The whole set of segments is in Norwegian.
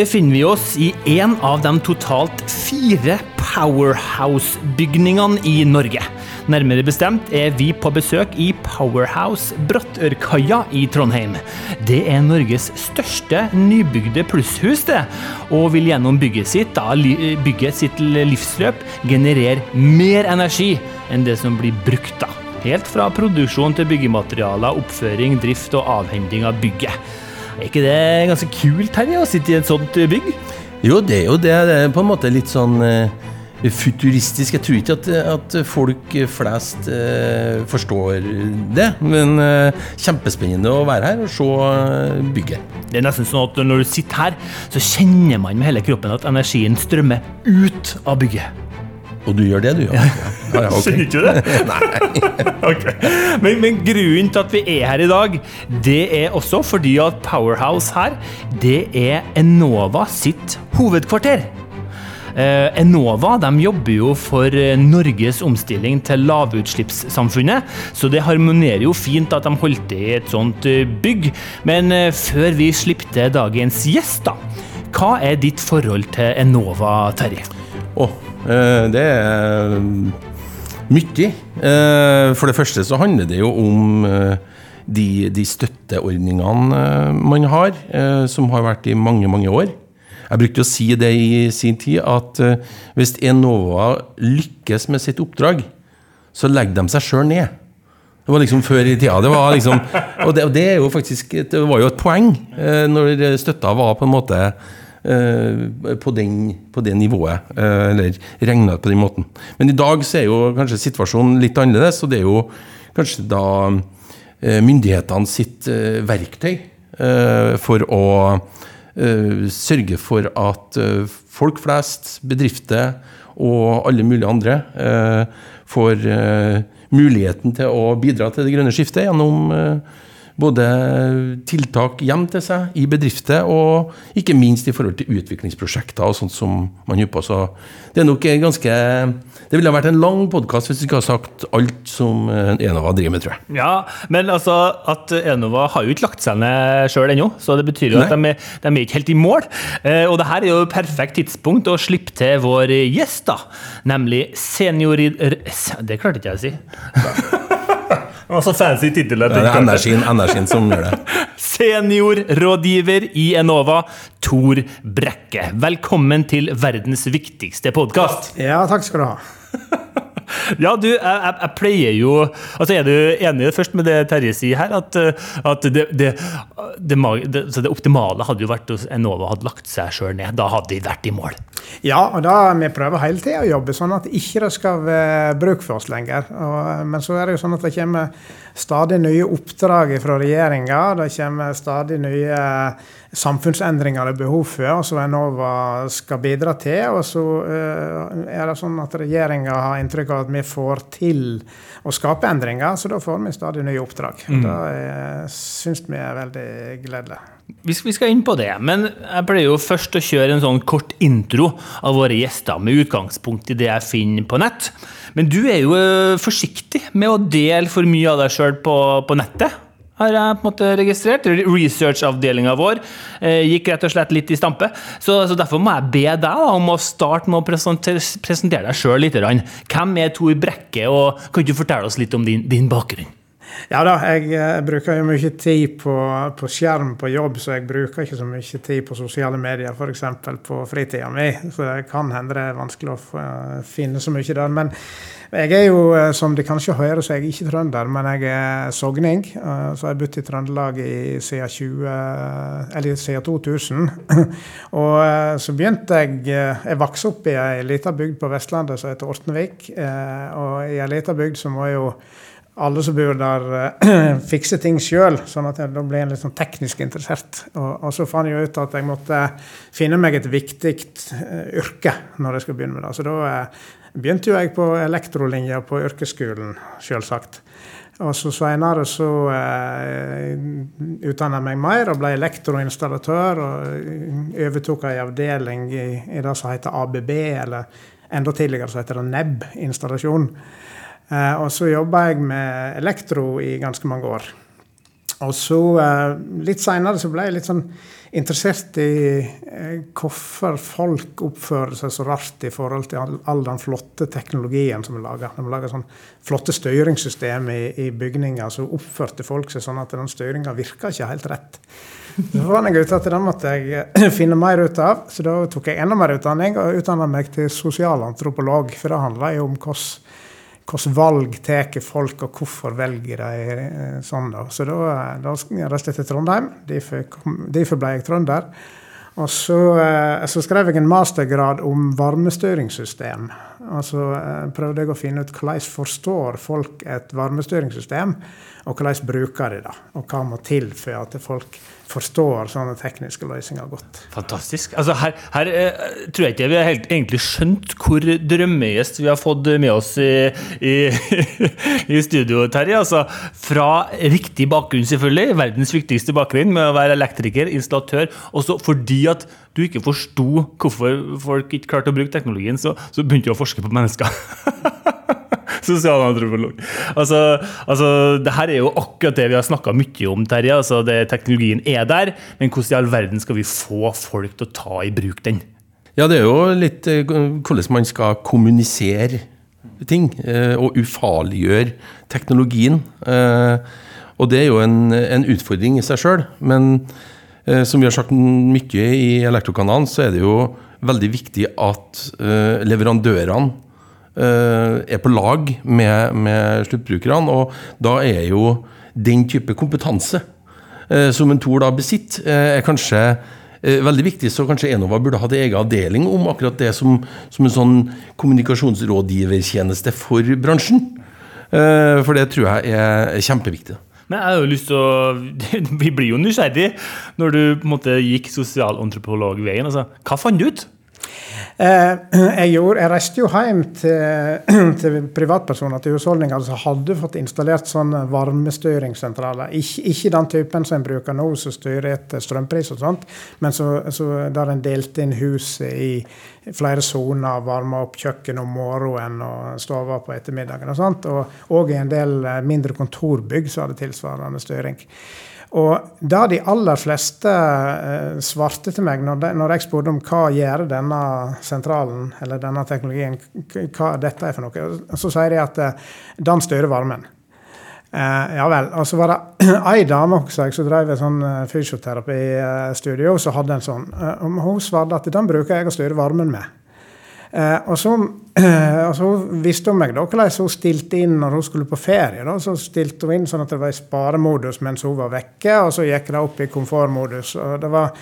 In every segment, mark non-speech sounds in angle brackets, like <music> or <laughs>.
befinner vi oss i en av de totalt fire Powerhouse-bygningene i Norge. Nærmere bestemt er vi på besøk i Powerhouse Brattørkaia i Trondheim. Det er Norges største nybygde plusshus, det, og vil gjennom bygget sitt, da, bygget sitt livsløp generere mer energi enn det som blir brukt. da. Helt fra produksjon til byggematerialer, oppføring, drift og avhending av bygget. Er ikke det ganske kult, Terje, å sitte i et sånt bygg? Jo, det er jo det. Det er på en måte litt sånn eh, futuristisk. Jeg tror ikke at, at folk flest eh, forstår det, men eh, kjempespennende å være her og se eh, bygget. Det er nesten sånn at når du sitter her, så kjenner man med hele kroppen at energien strømmer ut av bygget. Og du gjør det, du? Ja. Ja, ja, okay. Skjønner ikke det? <laughs> Nei. <laughs> okay. men, men, grunnen til at vi er her i dag, det er også fordi at Powerhouse her, det er Enova sitt hovedkvarter. Eh, Enova de jobber jo for eh, Norges omstilling til lavutslippssamfunnet, så det harmonerer jo fint at de holdt til i et sånt eh, bygg. Men før vi slipper til dagens gjest, da. Hva er ditt forhold til Enova, Terje? Oh, det er mye. For det første så handler det jo om de, de støtteordningene man har, som har vært i mange, mange år. Jeg brukte å si det i sin tid, at hvis Enova lykkes med sitt oppdrag, så legger de seg sjøl ned. Det var liksom før i tida. Det var liksom, og det, og det, er jo faktisk Det var jo et poeng når støtta var på en måte på, den, på, det nivået. eller regna på den måten. Men i dag så er jo kanskje situasjonen litt annerledes, og det er jo kanskje da myndighetene sitt verktøy for å sørge for at folk flest, bedrifter og alle mulige andre får muligheten til å bidra til det grønne skiftet gjennom både tiltak hjem til seg i bedrifter, og ikke minst i forhold til utviklingsprosjekter og sånt som man på. Så det er nok ganske Det ville ha vært en lang podkast hvis vi ikke hadde sagt alt som Enova driver med, tror jeg. Ja, men altså at Enova har jo ikke lagt seg ned sjøl ennå, så det betyr jo at de de er, ikke helt i mål. Eh, og det her er jo perfekt tidspunkt å slippe til vår gjest, da, nemlig senior... Det klarte ikke jeg å si. <laughs> Det var så fancy tittel. Det er energien, energien som gjør det. <laughs> Seniorrådgiver i Enova, Tor Brekke. Velkommen til verdens viktigste podkast. Ja, takk skal du ha. <laughs> Ja, du, jeg, jeg, pleier jo altså Er du enig først med det Terje sier her? At, at det, det, det, det, optimale hadde jo vært at Enova hadde lagt seg sjøl ned. Da hadde de vært i mål. Ja, og da vi prøver hele tida å jobbe sånn at ikke det skal være bruk for oss lenger. Og, men så er det jo sånn at det kommer stadig nye oppdrag fra regjeringa. Det kommer stadig nye samfunnsendringer det er behov for, som Enova skal bidra til. Og så uh, er det sånn at regjeringa har inntrykk av at vi får til å skape endringer, så da får vi stadig nye oppdrag. Mm. Det syns vi er veldig gledelig. Vi skal inn på det, men jeg pleier jo først å kjøre en sånn kort intro av våre gjester, med utgangspunkt i det jeg finner på nett. Men du er jo eh, forsiktig med å dele for mye av deg sjøl på, på nettet har jeg på en måte registrert. Researchavdelinga vår eh, gikk rett og slett litt i stampe. Så, så derfor må jeg be deg om å starte med å presentere, presentere deg sjøl litt. Hvem er Tor Brekke, og kan du fortelle oss litt om din, din bakgrunn? Ja da, jeg, jeg, bruker jo mye tid på, på, skjerm på jobb, så jeg bruker ikke så mye tid på sosiale medier, f.eks. på fritida mi. Så det kan hende det er vanskelig å finne så mye der. Men jeg er jo, eh, som de kanskje hører, så er jeg ikke trønder, men jeg er sogning. så så jeg har bodd i Trøndelag i, siden, 20, eller siden 2000. <clears throat> og eh, så begynte jeg Jeg vokste opp i ei lita bygd på Vestlandet som heter Ortenvik. Og i ei lita bygd så må jo alle som bor der, <clears throat> fikse ting sjøl, sånn at jeg da ble jeg litt sånn teknisk interessert. Og, og, så fant jeg ut at jeg måtte finne meg et viktig yrke når jeg skulle begynne med det. Så da begynte jo jeg på elektrolinja på yrkesskolen, sjølsagt. Og så Seinere så eh, utdanna jeg meg mer og ble elektroinstallatør. Og overtok ei avdeling i, i, det som heter ABB, eller enda tidligere så heter det NEB-installasjon. Eh, og så jobba jeg med elektro i ganske mange år. Og så eh, litt seinere så ble jeg litt sånn interessert i eh, hvorfor folk oppfører seg så rart i forhold til all, all den flotte teknologien som er laga. Når vi lager sånn flotte styringssystem i, i bygninger, så oppførte folk seg sånn at den styringa virka ikke helt rett. Så fant jeg ut at den måtte jeg <clears throat> finne mer ut av, så da tok jeg enda mer utdanning og utdanna meg til sosialantropolog. For det handla jo om hvordan hvilke valg tar folk, og hvorfor velger de eh, sånn. da. Så da, da reiste jeg til Trondheim. Derfor, derfor ble jeg trønder. Og så, eh, så, skrev jeg en mastergrad om varmestyringssystem. Og så eh, prøvde jeg å finne ut hvordan forstår folk et varmestyringssystem, og hvordan bruker de det. Og hva må til for at folk forstår sånne tekniske løsninger godt. Fantastisk. Altså her, her eh, tror jeg ikke vi har helt, egentlig skjønt hvor drømmegjest vi har fått med oss i, i, <laughs> i studio, Terje. Altså, fra riktig bakgrunn, selvfølgelig. Verdens viktigste bakgrunn med å være elektriker, installatør. Også fordi at du ikke forsto hvorfor folk ikke klarte å bruke teknologien, så, så begynte du å forske på mennesker. <laughs> sosialantropolog. Altså, altså, det her er jo akkurat det vi har snakka mye om, Terje. Altså, det, teknologien er der, men hvordan i all verden skal vi få folk til å ta i bruk den? Ja, det er jo litt eh, hvordan man skal kommunisere ting, eh, og ufarliggjøre teknologien. Eh, og det er jo en, en utfordring i seg sjøl. Men som vi har sagt mye i Elektrokanalen, så er det jo veldig viktig at leverandørene er på lag med, med sluttbrukerne. Og da er jo den type kompetanse eh, som en Tor da besitter, eh, er kanskje veldig viktig, så kanskje Enova burde hatt egen avdeling om akkurat det som, som en sånn kommunikasjonsrådgivertjeneste for bransjen. For det tror jeg er kjempeviktig. Men jeg har jo lyst til å <laughs> Vi blir jo nysgjerrig når du på en måte gikk sosialantropologveien. Altså, hva fant du ut? Eh, <clears throat> jeg, gjorde, jeg reiste jo hjem til, <clears throat> til privatpersoner, til husholdninger som hadde fått installert sånne varmestyringssentraler. Ikke, ikke, den typen som en bruker nå, som styrer etter strømpris og sånt, men så, så der en delte inn huset i flere soner, varma opp kjøkken om morgenen og stova på ettermiddagen og sånt. Og òg i en del eh, mindre kontorbygg så hadde tilsvarende styring. Og da de aller fleste eh, svarte til meg når, jeg spurte om hva gjør denne sentralen, eller denne teknologien, hva dette er for noe, så sier de at eh, den styrer varmen. Eh, ja vel. Og så var det <clears throat> ei dame også, som drev et sånn eh, fysioterapistudio, som hadde en sånn. Hun svarte at den bruker jeg å styre varmen med. Eh, og, så, og, så, visste hun meg da hvordan hun stilte inn når hun skulle på ferie. Da. Så stilte hun inn sånn at det var i sparemodus mens hun var vekke, og så gikk det opp i komfortmodus. Og det var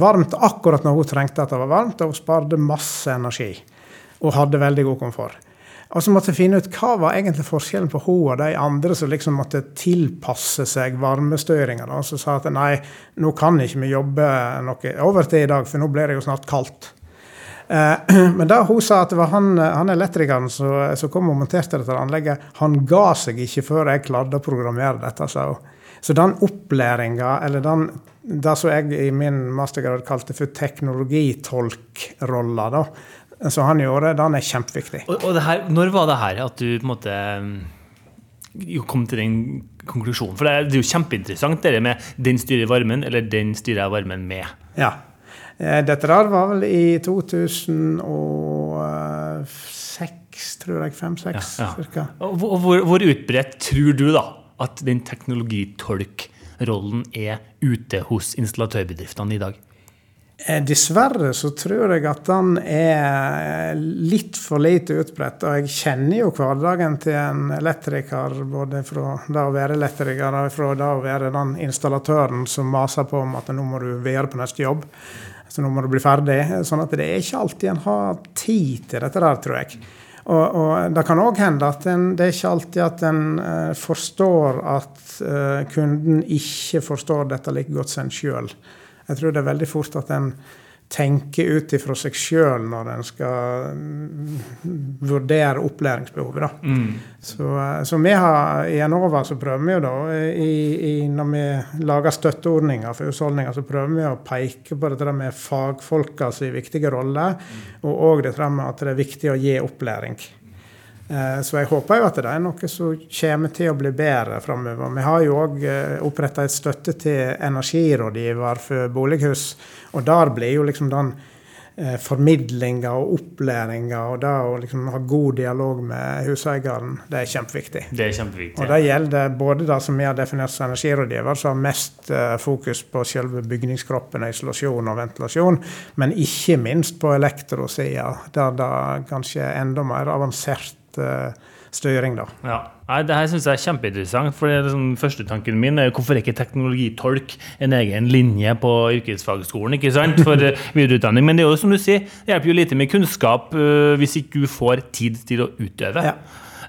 varmt akkurat når hun trengte at det var varmt, og hun sparte masse energi. Og hadde veldig god komfort. Og så måtte jeg finne ut hva var egentlig forskjellen på hun og de andre som liksom måtte tilpasse seg varmestyringa. Så sa at nei, nå kan ikke vi jobbe noe overtid i dag, for nå blir det jo snart kaldt. Eh, <clears throat> men da hun sa at det var han, han elektrikeren som kom og monterte dette anlegget, han ga seg ikke før jeg klarte å programmere dette, sa hun. Så den opplæringa, eller den, det som jeg i min mastergrad kalte for teknologitolkrolla, da, som han gjorde, den er kjempeviktig. Og, og her, når var det her at du på en måte kom til den konklusjonen? For det er, det er jo kjempeinteressant det med den styrer varmen, eller den styrer jeg varmen med. Ja. Eh, dette der var vel i 2006, tror jeg. Fem-seks, ja, ja. ca. Hvor, hvor utbredt tror du da at den teknologitolkrollen er ute hos installatørbedriftene i dag? Eh, dessverre så tror jeg at den er litt for lite utbredt. Og jeg kjenner jo hverdagen til en elektriker, både fra det å være elektriker og fra det å være den installatøren som maser på om at nå må du være på neste jobb. Så nå må du bli ferdig. Sånn at det er ikke alltid en har tid til dette der, tror jeg. Og, og det kan òg hende at en, det er ikke alltid at en uh, forstår at uh, kunden ikke forstår dette like godt som en sjøl. Jeg tror det er veldig fort at en tenke ut ifra seg sjøl når en skal mm, vurdere opplæringsbehovet. Mm. Så, eh, så, vi har, I Enova så prøver vi jo da, i, i, når vi lager støtteordninger for husholdninger, så prøver vi å peke på det med fagfolkas viktige rolle, mm. og òg dette med at det er viktig å gi opplæring. Eh, så jeg håper jo at det er noe som kommer til å bli bedre framover. Vi har jo òg oppretta et støtte til energirådgiver for bolighus. Og der blir jo liksom den eh, formidlinga og opplæringa og det å liksom ha god dialog med huseieren, det er kjempeviktig. Det er kjempeviktig. Og det gjelder både det som vi har definert som energirådgiver, som har mest eh, fokus på selve bygningskroppen, isolasjon og ventilasjon, men ikke minst på elektrosida, der det kanskje er enda mer avansert eh, styring. da. Ja. Nei, det her syns jeg er kjempeinteressant. for er liksom, Første tanken min er hvorfor ikke teknologitolk en egen linje på yrkesfagskolen ikke sant, for eh, <laughs> videreutdanning. Men det er jo som du sier, det hjelper jo lite med kunnskap uh, hvis ikke du får tid til å utøve. Ja.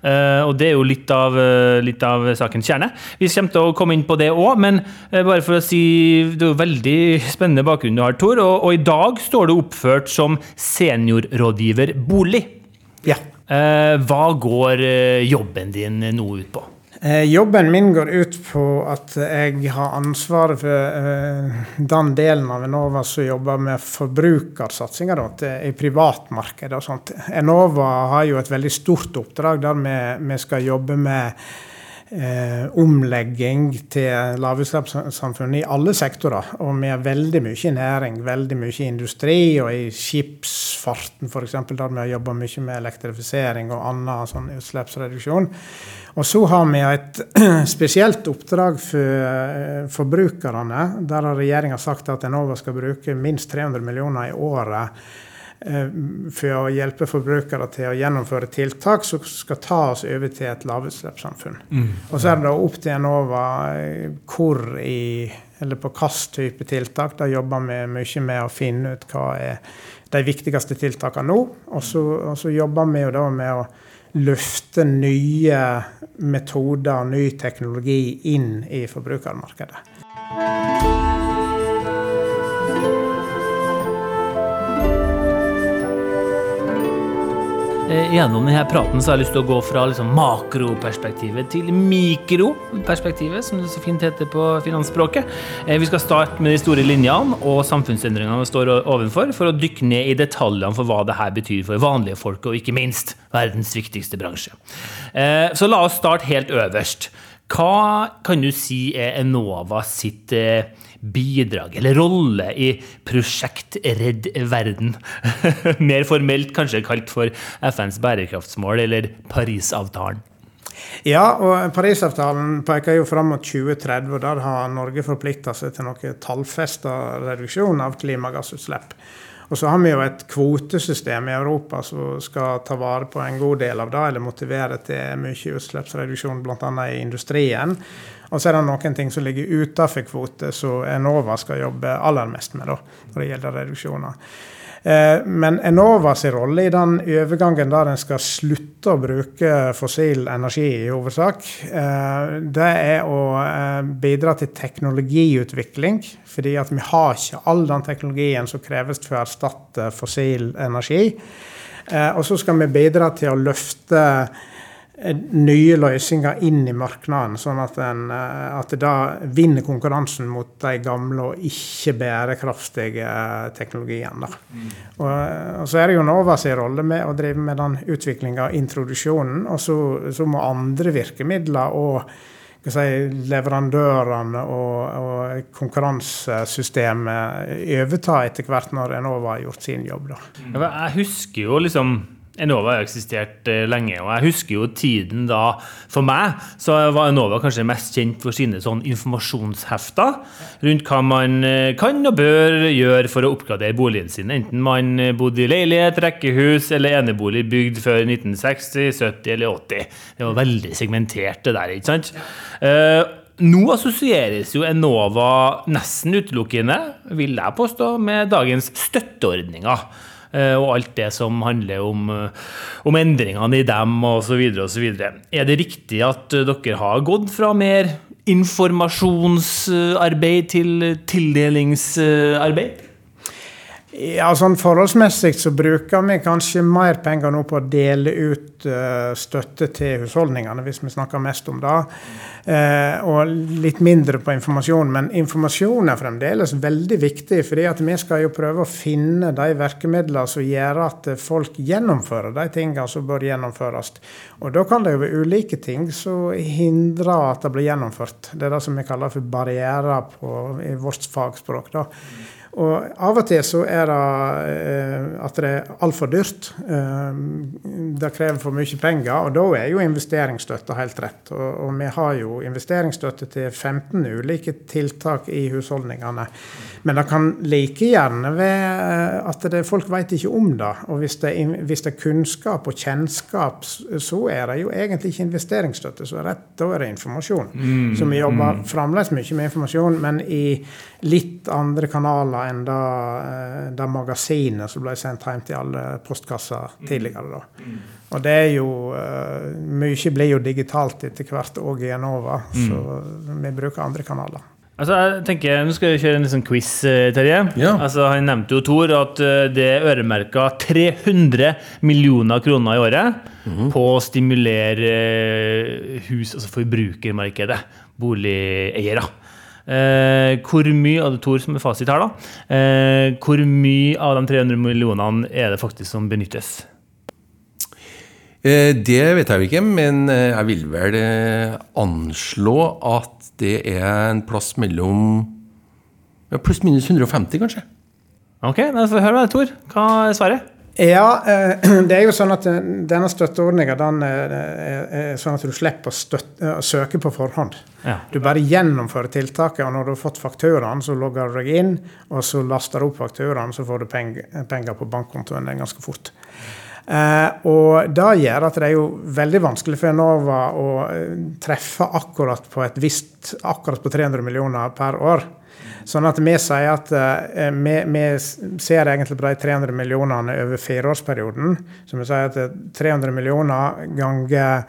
Uh, og det er jo litt av, uh, litt av, sakens kjerne. Vi kommer til å komme inn på det òg, men uh, bare for å si Det er jo veldig spennende bakgrunn du har, Tor. Og, og i dag står du oppført som seniorrådgiver bolig. Ja. Eh, hva går eh, jobben din nå ut på? Eh, jobben min går ut på at jeg har ansvaret for den delen av Enova som jobber med forbrukersatsinger i privatmarkedet og sånt. Enova har jo et veldig stort oppdrag der vi, skal jobbe med eh, omlegging til lavutslippssamfunn i alle sektorer. Og vi har veldig mye næring, veldig mye industri, og i skipsfarten f.eks., der vi har jobba mye med elektrifisering og annen sånn utslippsreduksjon. Og så har vi et <clears throat> spesielt oppdrag for eh, forbrukerne, der har regjeringa sagt at Enova skal bruke minst 300 millioner i året for å hjelpe forbrukere til å gjennomføre tiltak som skal ta oss over til et lavutslippssamfunn. Mm. Og så er det opp til Enova eh, hvor i, eller på hvilken type tiltak. Da jobber vi mye med å finne ut hva er de viktigste tiltakene nå. Og så jobber vi jo da med å løfte nye metoder og ny teknologi inn i forbrukermarkedet. Gjennom denne praten så har jeg lyst til å gå fra liksom makroperspektivet til mikroperspektivet, som det så fint heter på finansspråket. Eh, vi skal starte med de store linjene og samfunnsendringene vi står overfor, for å dykke ned i detaljene for hva det her betyr for vanlige folk, og ikke minst verdens viktigste bransje. Eh, så la oss starte helt øverst. Hva kan du si er Enova sitt bidrag eller rolle i Prosjekt Redd verden? <laughs> Mer formelt kanskje kalt for FNs bærekraftsmål eller Parisavtalen? Ja, og Parisavtalen peker jo fram mot 2030, og der har Norge forplikta seg til noe tallfesta reduksjon av klimagassutslipp. Og så har vi jo et kvotesystem i Europa som skal ta vare på en god del av det, eller motivere til mye utslippsreduksjon, bl.a. i industrien. Og så er det noen ting som ligger utenfor kvote, som Enova skal jobbe aller mest med da, når det gjelder reduksjoner. Eh, men Enovas rolle i den overgangen der en skal slutte å bruke fossil energi i hovedsak, eh, det er å eh, bidra til teknologiutvikling. Fordi at vi har ikke all den teknologien som kreves for å erstatte fossil energi. Og så skal vi bidra til å løfte nye løsninger inn i markedet, sånn at, en, eh, at det da vinner konkurransen mot de gamle og ikke bærekraftige eh, teknologiene. Mm. Og, eh, og, så er det jo Nova sin rolle med å drive med den utviklinga og introduksjonen. Og så, så, må andre virkemidler og si, leverandørene og, og, konkurransesystemet overta etter hvert når Enova har gjort sin jobb. Da. Jeg husker jo liksom Enova har eksistert eh, lenge, og jeg husker jo tiden da For meg så var Enova kanskje mest kjent for sine sånn informasjonshefter rundt hva man eh, kan og bør gjøre for å oppgradere boligen sin, enten man eh, bodde i leilighet, rekkehus eller enebolig bygd før 1960, 70 eller 80. Det var veldig segmentert, det der, ikke sant? Nå assosieres jo Enova nesten utelukkende, vil jeg påstå, med dagens støtteordninger. Eh, og alt det som handler om, eh, om endringene i dem osv. osv. Er det riktig at eh, dere har gått fra mer informasjonsarbeid til tildelingsarbeid? Ja, sånn Forholdsmessig så bruker vi kanskje mer penger nå på å dele ut uh, støtte til husholdningene, hvis vi snakker mest om det. Uh, og litt mindre på informasjon. Men informasjon er fremdeles veldig viktig. fordi vi skal jo prøve å finne de virkemidlene som gjør at folk gjennomfører de tingene som bør gjennomføres. Og da kan det jo være ulike ting som hindrer at det blir gjennomført. Det er det som vi kaller for barrierer i vårt fagspråk. da. Og av og til så er det eh, at det er altfor dyrt. Eh, det krever for mye penger, og da er jo investeringsstøtte helt rett. Og, vi har jo investeringsstøtte til 15 ulike tiltak i husholdningene. Men det kan like gjerne være eh, at det, folk vet ikke om det. Og hvis det, hvis det, er kunnskap og kjennskap, så er det jo egentlig ikke investeringsstøtte Så rett, da er det informasjon. Mm, så vi jobber mm. fremdeles mye med informasjon, men i litt andre kanaler enn det, eh, det magasinet som ble sendt hjem til alle postkasser tidligere. Da. Og det er jo uh, Mye blir jo digitalt etter hvert òg i Enova, mm. så vi bruker andre kanaler. Altså, jeg tenker, Nå skal vi kjøre en liksom quiz, eh, Terje. Ja. Altså, han nevnte jo Tor at det er øremerka 300 millioner kroner i året mm. på å stimulere hus, altså forbrukermarkedet. Boligeiere. Eh, hvor mye av det Tor som er fasit her, da, eh, hvor mye av de 300 millionene er det faktisk som benyttes? Eh, det vet jeg jo ikke, men eh, jeg vil vel eh, anslå at det er en plass mellom ja, pluss-minus 150, kanskje. Ok, da får vi høre med Tor. Hva er svaret? Ja, eh, <clears throat> det er jo sånn at denne støtteordninga er, er sånn at du slipper å, støtte, å søke på forhånd. Ja. Du bare gjennomfører tiltaket, og når du har fått fakturaen, så logger du deg inn, og så laster du opp fakturaen, så får du penger, penger på bankkontoen ganske fort. Eh, og det gjør at det er jo veldig vanskelig for Enova å treffe akkurat på et visst akkurat på 300 millioner per år. Sånn at vi sier at eh, vi, vi, ser egentlig på de 300 millionene over fireårsperioden. Så vi sier at 300 millioner ganger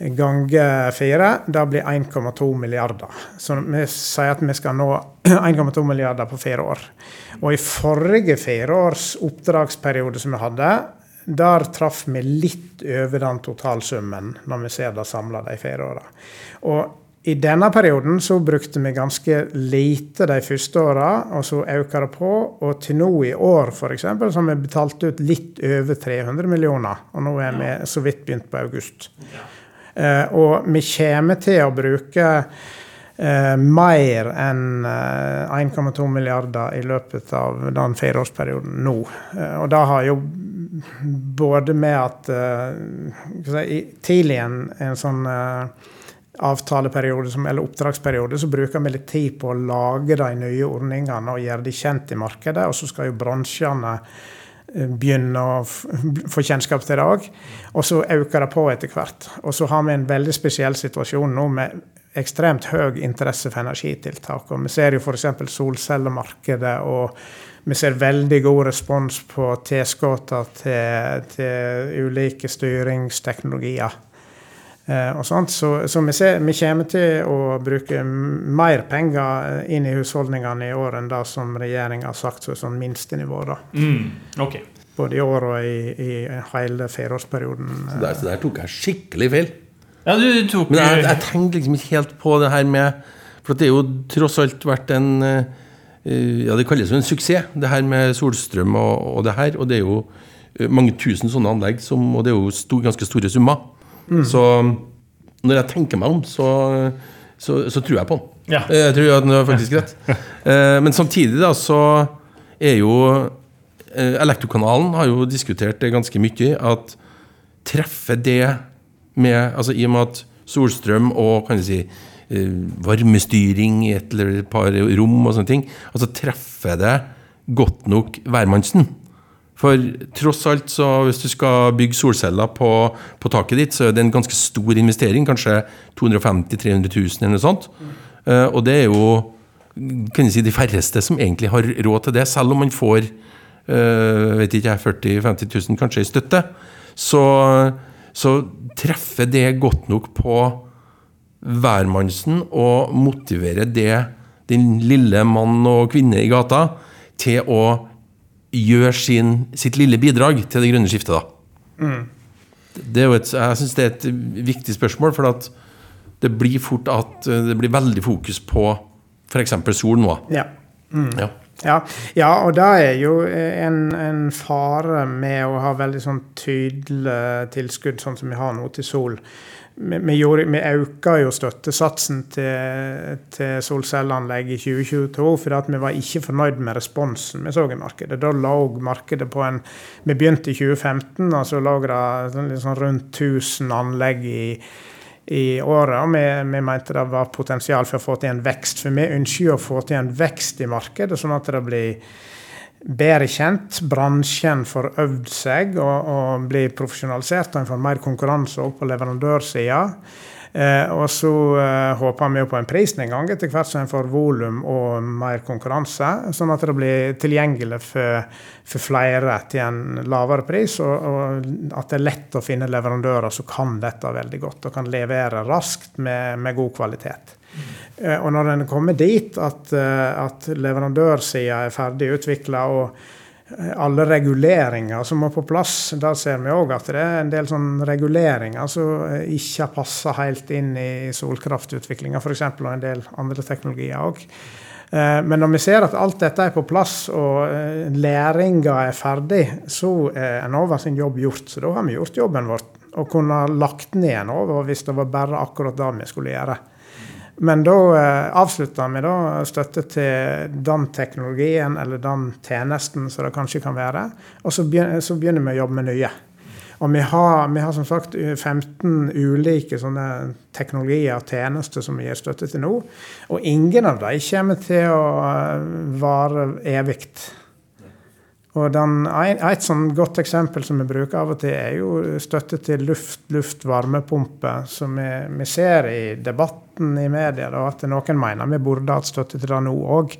ganger fire, det blir 1,2 milliarder. Så vi sier at vi skal nå <clears throat> 1,2 milliarder på fire år. Og i forrige fireårs oppdragsperiode som vi hadde, der traff vi litt over den totalsummen når vi ser det samla de fire åra. Og i denne perioden så brukte vi ganske lite de første åra, og så økte det på. Og til nå i år f.eks. så har vi betalt ut litt over 300 millioner. Og nå er vi så vidt begynt på august. Eh, og vi kommer til å bruke eh, mer enn eh, 1,2 milliarder i løpet av den fireårsperioden nå. Eh, og det har jo både med at eh, Tidlig en, en sånn eh, avtaleperiode som, eller oppdragsperiode, så bruker vi litt tid på å lage de nye ordningene og gjøre de kjent i markedet. Og så skal jo bransjene eh, begynne å <laughs> få kjennskap til det òg. Og så øker det på etter hvert. Og så har vi en veldig spesiell situasjon nå med ekstremt høy interesse for energitiltak. Og vi ser jo f.eks. solcellemarkedet, og vi ser veldig god respons på tilskuddene til, til ulike styringsteknologier. Eh, og sånt. Så, så vi, ser, vi, kommer til å bruke mer penger inn i husholdningene i år enn det som regjeringa har sagt som sånn minstenivå. da. Mm, okay. Både i år og i, i hele fireårsperioden. Så der, så der tok jeg skikkelig feil. Ja, du tok... Men jeg, jeg tenkte liksom ikke helt på det her med For det er jo tross alt vært en eh, Ja, det kalles jo en suksess, det her med solstrøm og, og det her. Og det er jo eh, mange tusen sånne anlegg, som, og det er jo stor, ganske store summer. Mm. Så når jeg tenker meg om, så, så, så tror jeg på den. Ja. Eh, jeg tror at den er faktisk rett. <laughs> Eh, men samtidig da, så er jo eh, Elektrokanalen har jo diskutert det ganske mye. At treffer det med Altså i og med at solstrøm og kan si varmestyring i et eller et par rom og sånne ting, altså treffer det godt nok hvermannsen? For tross alt, så hvis du skal bygge solceller på, på, taket ditt, så er det en ganske stor investering. Kanskje 250 000-300 000 eller noe sånt. Mm. Uh, og det er jo kan jeg si, de færreste som egentlig har råd til det, selv om man får uh, vet ikke 40 000-50 000 kanskje i støtte. Så, så treffer det godt nok på hvermannsen og motiverer det den lille mann og kvinne i gata til å gjøre sin, sitt lille bidrag til det grønne skiftet, da? Det er jo et, jeg syns det er et viktig spørsmål, for at det blir fort at eh, det blir veldig fokus på f.eks. sol nå. Ja. Ja. Ja, ja, og det er jo en, en fare med å ha veldig sånn tydelig tilskudd, sånn som vi har nå til sol. Vi, vi, gjorde, vi øka jo støttesatsen til, til solcelleanlegg i 2022 fordi vi var ikke fornøyd med responsen vi så i markedet. Da lå markedet på en Vi begynte i 2015, og så lå det sånn rundt 1000 anlegg i i året. Vi, vi, mente det var potensial for å få til en vekst. For vi ønsker å få til en vekst i markedet, sånn at det blir bedre kjent. Bransjen får øvd seg og, og blir profesjonalisert, en får mer konkurranse opp på leverandørsida. Eh, og så eh, håper vi jo på en prisnedgang etter hvert som en får volum og mer konkurranse, sånn at det blir tilgjengelig for, for flere til en lavere pris, og, og, at det er lett å finne leverandører som kan dette veldig godt og kan levere raskt med, med god kvalitet. Eh, og når en kommer dit at, at leverandørsida er ferdig utvikla og alle reguleringer som må på plass. Der ser vi òg at det er en del sånn reguleringer som ikke har passa helt inn i solkraftutviklinga, f.eks. og en del andre teknologier òg. Men når vi ser at alt dette er på plass og læringa er ferdig, så er Enova sin jobb gjort. Så da har vi gjort jobben vår og kunne lagt ned Enova hvis det var bare akkurat det vi skulle gjøre. Men da eh, avslutter vi da støtte til den teknologien eller den tjenesten som det kanskje kan være. Og så begynner, så begynner vi å jobbe med nye. Og vi har, vi har, som sagt 15 ulike sånne teknologier og tjenester som vi gir støtte til nå. Og ingen av dem kommer til å eh, vare evig. Og den, Et sånn godt eksempel som vi bruker av og til, er jo støtte til luft-luft-varmepumper. Som vi, vi, ser i debatten i media da, at noen mener vi burde hatt støtte til det nå òg.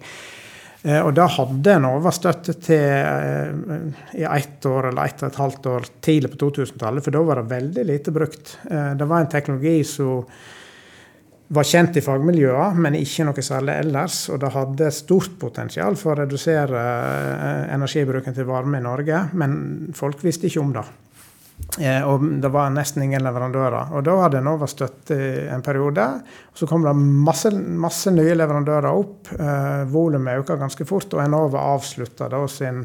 Eh, og da hadde Enova støtte til eh, i ett år eller ett og et halvt år tidlig på 2000-tallet, for da var det veldig lite brukt. Eh, det var en teknologi som var kjent i fagmiljøene, men ikke noe særlig ellers. Og det hadde stort potensial for å redusere eh, energibruken til varme i Norge, men folk visste ikke om det. Eh, og det var nesten ingen leverandører. Og da hadde Enova støtte en periode. Så kom det masse, masse nye leverandører opp. Eh, Volumet økte ganske fort, og Enova avslutta da sin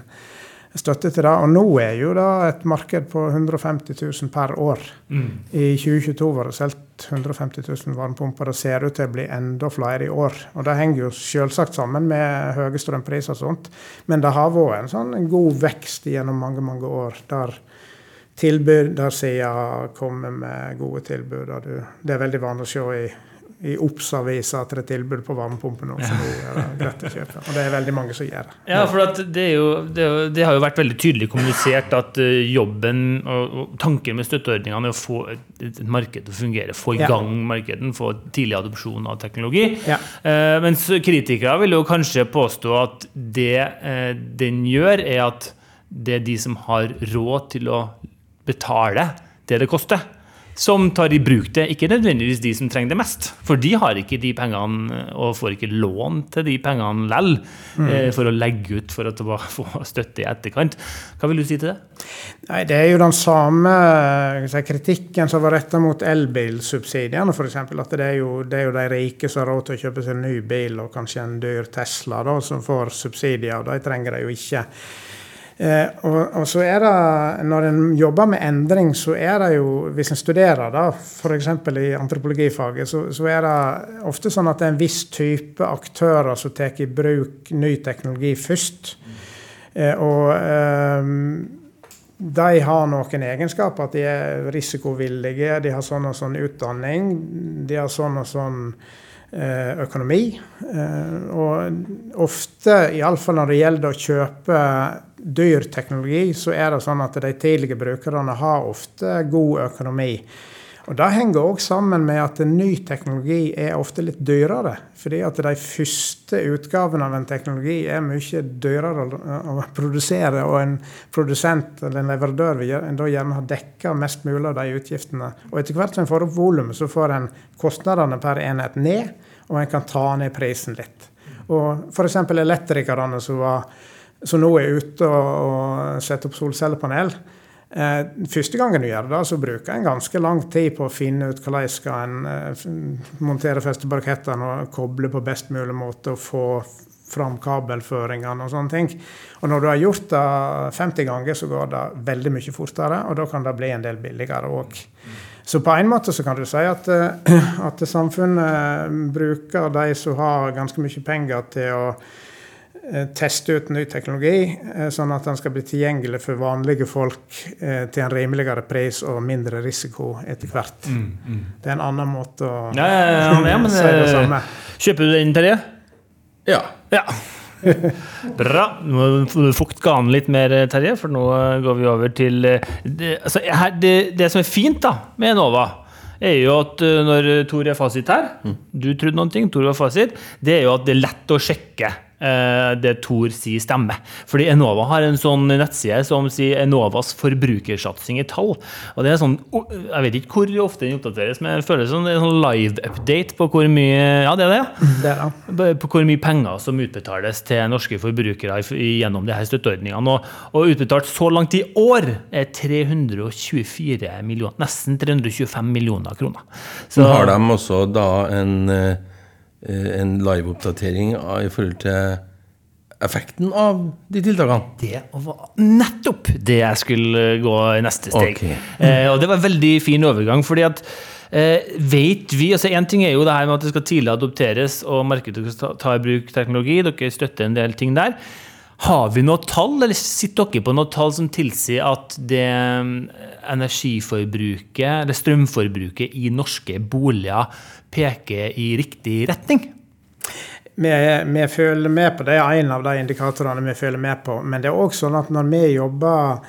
støtte til det. Og nå er jo det et marked på 150 000 per år. Mm. I 2022 var det solgt 150 000 varmepumper. Det ser ut til å bli enda flere i år. Og det henger jo selvsagt sammen med høye strømpriser og sånt. Men det har vært en sånn en god vekst gjennom mange, mange år. der tilbud der sida kommer med gode tilbud. Det er veldig vanlig å se i i Obs-avisa at det er tilbud på varmepumpe nå. Så det er greit å kjøpe. Og det er veldig mange som gjør det. Ja, for det, jo, det, det, har jo vært veldig tydelig kommunisert at eh, jobben og, tanken med støtteordningene er å få et, et marked til å fungere. Få i ja. gang markedet, få tidlig adopsjon av teknologi. Ja. Eh, mens kritikere vil jo kanskje påstå at det eh, den gjør, er at det er de som har råd til å betale det det koster som tar i bruk det. Ikke nødvendigvis de som trenger det mest, for de har ikke de pengene og får ikke lån til de pengene lell mm. Eh, for å legge ut for å <laughs> få støtte i etterkant. Hva vil du si til det? Nei, Det er jo den samme si, kritikken som var retta mot elbilsubsidiene, f.eks. At det er, jo, det er, jo, de rike som har råd til å kjøpe seg en ny bil og kanskje en dyr Tesla, da, som får subsidier. og De trenger de jo ikke. Eh, og, og, så er det, Når en jobber med endring, så er det jo Hvis en studerer da, f.eks. i antropologifaget, så, så, er det ofte sånn at det er en viss type aktører som tar i bruk ny teknologi først. Eh, og eh, de har noen egenskaper. At de er risikovillige, de har sånn og sånn utdanning, de har sånn og sånn eh, økonomi. Eh, og ofte, iallfall når det gjelder å kjøpe dyr teknologi, så er det sånn at de tidlige brukerne har ofte god økonomi. Og Det henger òg sammen med at ny teknologi er ofte litt dyrere. Fordi at de første utgavene av en teknologi er mye dyrere å produsere. Og en produsent eller en leverandør vil da gjerne ha dekka mest mulig av de utgiftene. Og etter hvert som en får opp volumet, så får en kostnadene per enhet ned, og en kan ta ned prisen litt. Og f.eks. elektrikerne som var som nå er ute og, setter opp solcellepanel. Eh, første gangen du gjør det, så bruker en ganske lang tid på å finne ut hvordan skal en eh, montere festeparkettene og koble på best mulig måte og få fram kabelføringene og sånne ting. Og når du har gjort det 50 ganger, så går det veldig mye fortere, og da kan det bli en del billigere òg. Så på en måte så kan du si at, eh, at samfunnet bruker de som har ganske mye penger, til å teste ut ny teknologi, eh, sånn at den skal bli tilgjengelig for vanlige folk til en rimeligere pris og mindre risiko etter hvert. Mm, mm. Det er en annen måte å ja, ja, ja, men, <laughs> si det samme. Kjøper du den, Terje? Ja. ja. <laughs> Bra. Nå fukte ganen litt mer, Terje, for nå går vi over til eh, Det, altså, her, det, det som er fint da, med Enova, er jo at eh, når Tor er fasit her, mm. du trodde noen ting, Tor var fasit, det er jo at det er lett å sjekke Eh, det Tor sier stemmer. Fordi Enova har en sånn nettside som sier Enovas forbrukersatsing i tall. Og det er sånn, Jeg vet ikke hvor ofte den oppdateres, men jeg føler det som en sånn live-update på hvor mye ja det er det, <laughs> det er det. På hvor mye penger som utbetales til norske forbrukere gjennom de her støtteordningene. Og, og utbetalt så langt i år er 324 millioner, nesten 325 millioner kroner. Så har de også da en eh, Eh, en live-oppdatering i forhold til effekten av de tiltakene? Det var nettopp det jeg skulle gå i neste steg. Okay. Eh, og det var en veldig fin overgang. fordi at eh, vet vi, altså Én ting er jo det her med at det skal tidlig adopteres og markedet skal ta, ta i bruk teknologi. Dere støtter en del ting der. Har vi noe tall, eller sitter dere på noe tall som tilsier at det eh, energiforbruket, eller strømforbruket i norske boliger peker i riktig retning? Vi, vi følger med på det, er en av de indikatorene vi følger med på. Men det er òg sånn at når vi jobber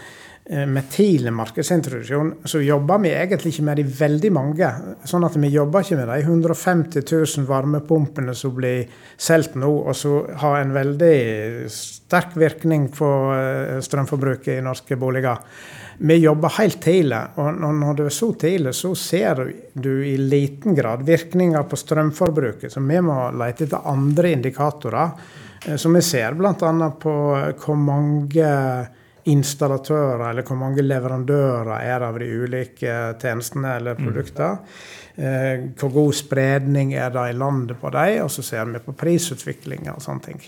med tidlig markedsintroduksjon, så jobber vi egentlig ikke med de veldig mange. Sånn at vi jobber ikke med de 150 000 varmepumpene som blir solgt nå, og som har en veldig sterk virkning på eh, strømforbruket i norske boliger. Vi jobber helt tidlig, og når det er så tidlig, så ser du i liten grad virkninger på strømforbruket. Så vi må lete etter andre indikatorer, så som vi ser bl.a. på hvor mange installatører, eller hvor mange leverandører er av de ulike tjenestene eller produktene. Mm. hvor god spredning er det i landet på dem, og så ser vi på prisutvikling og sånne ting.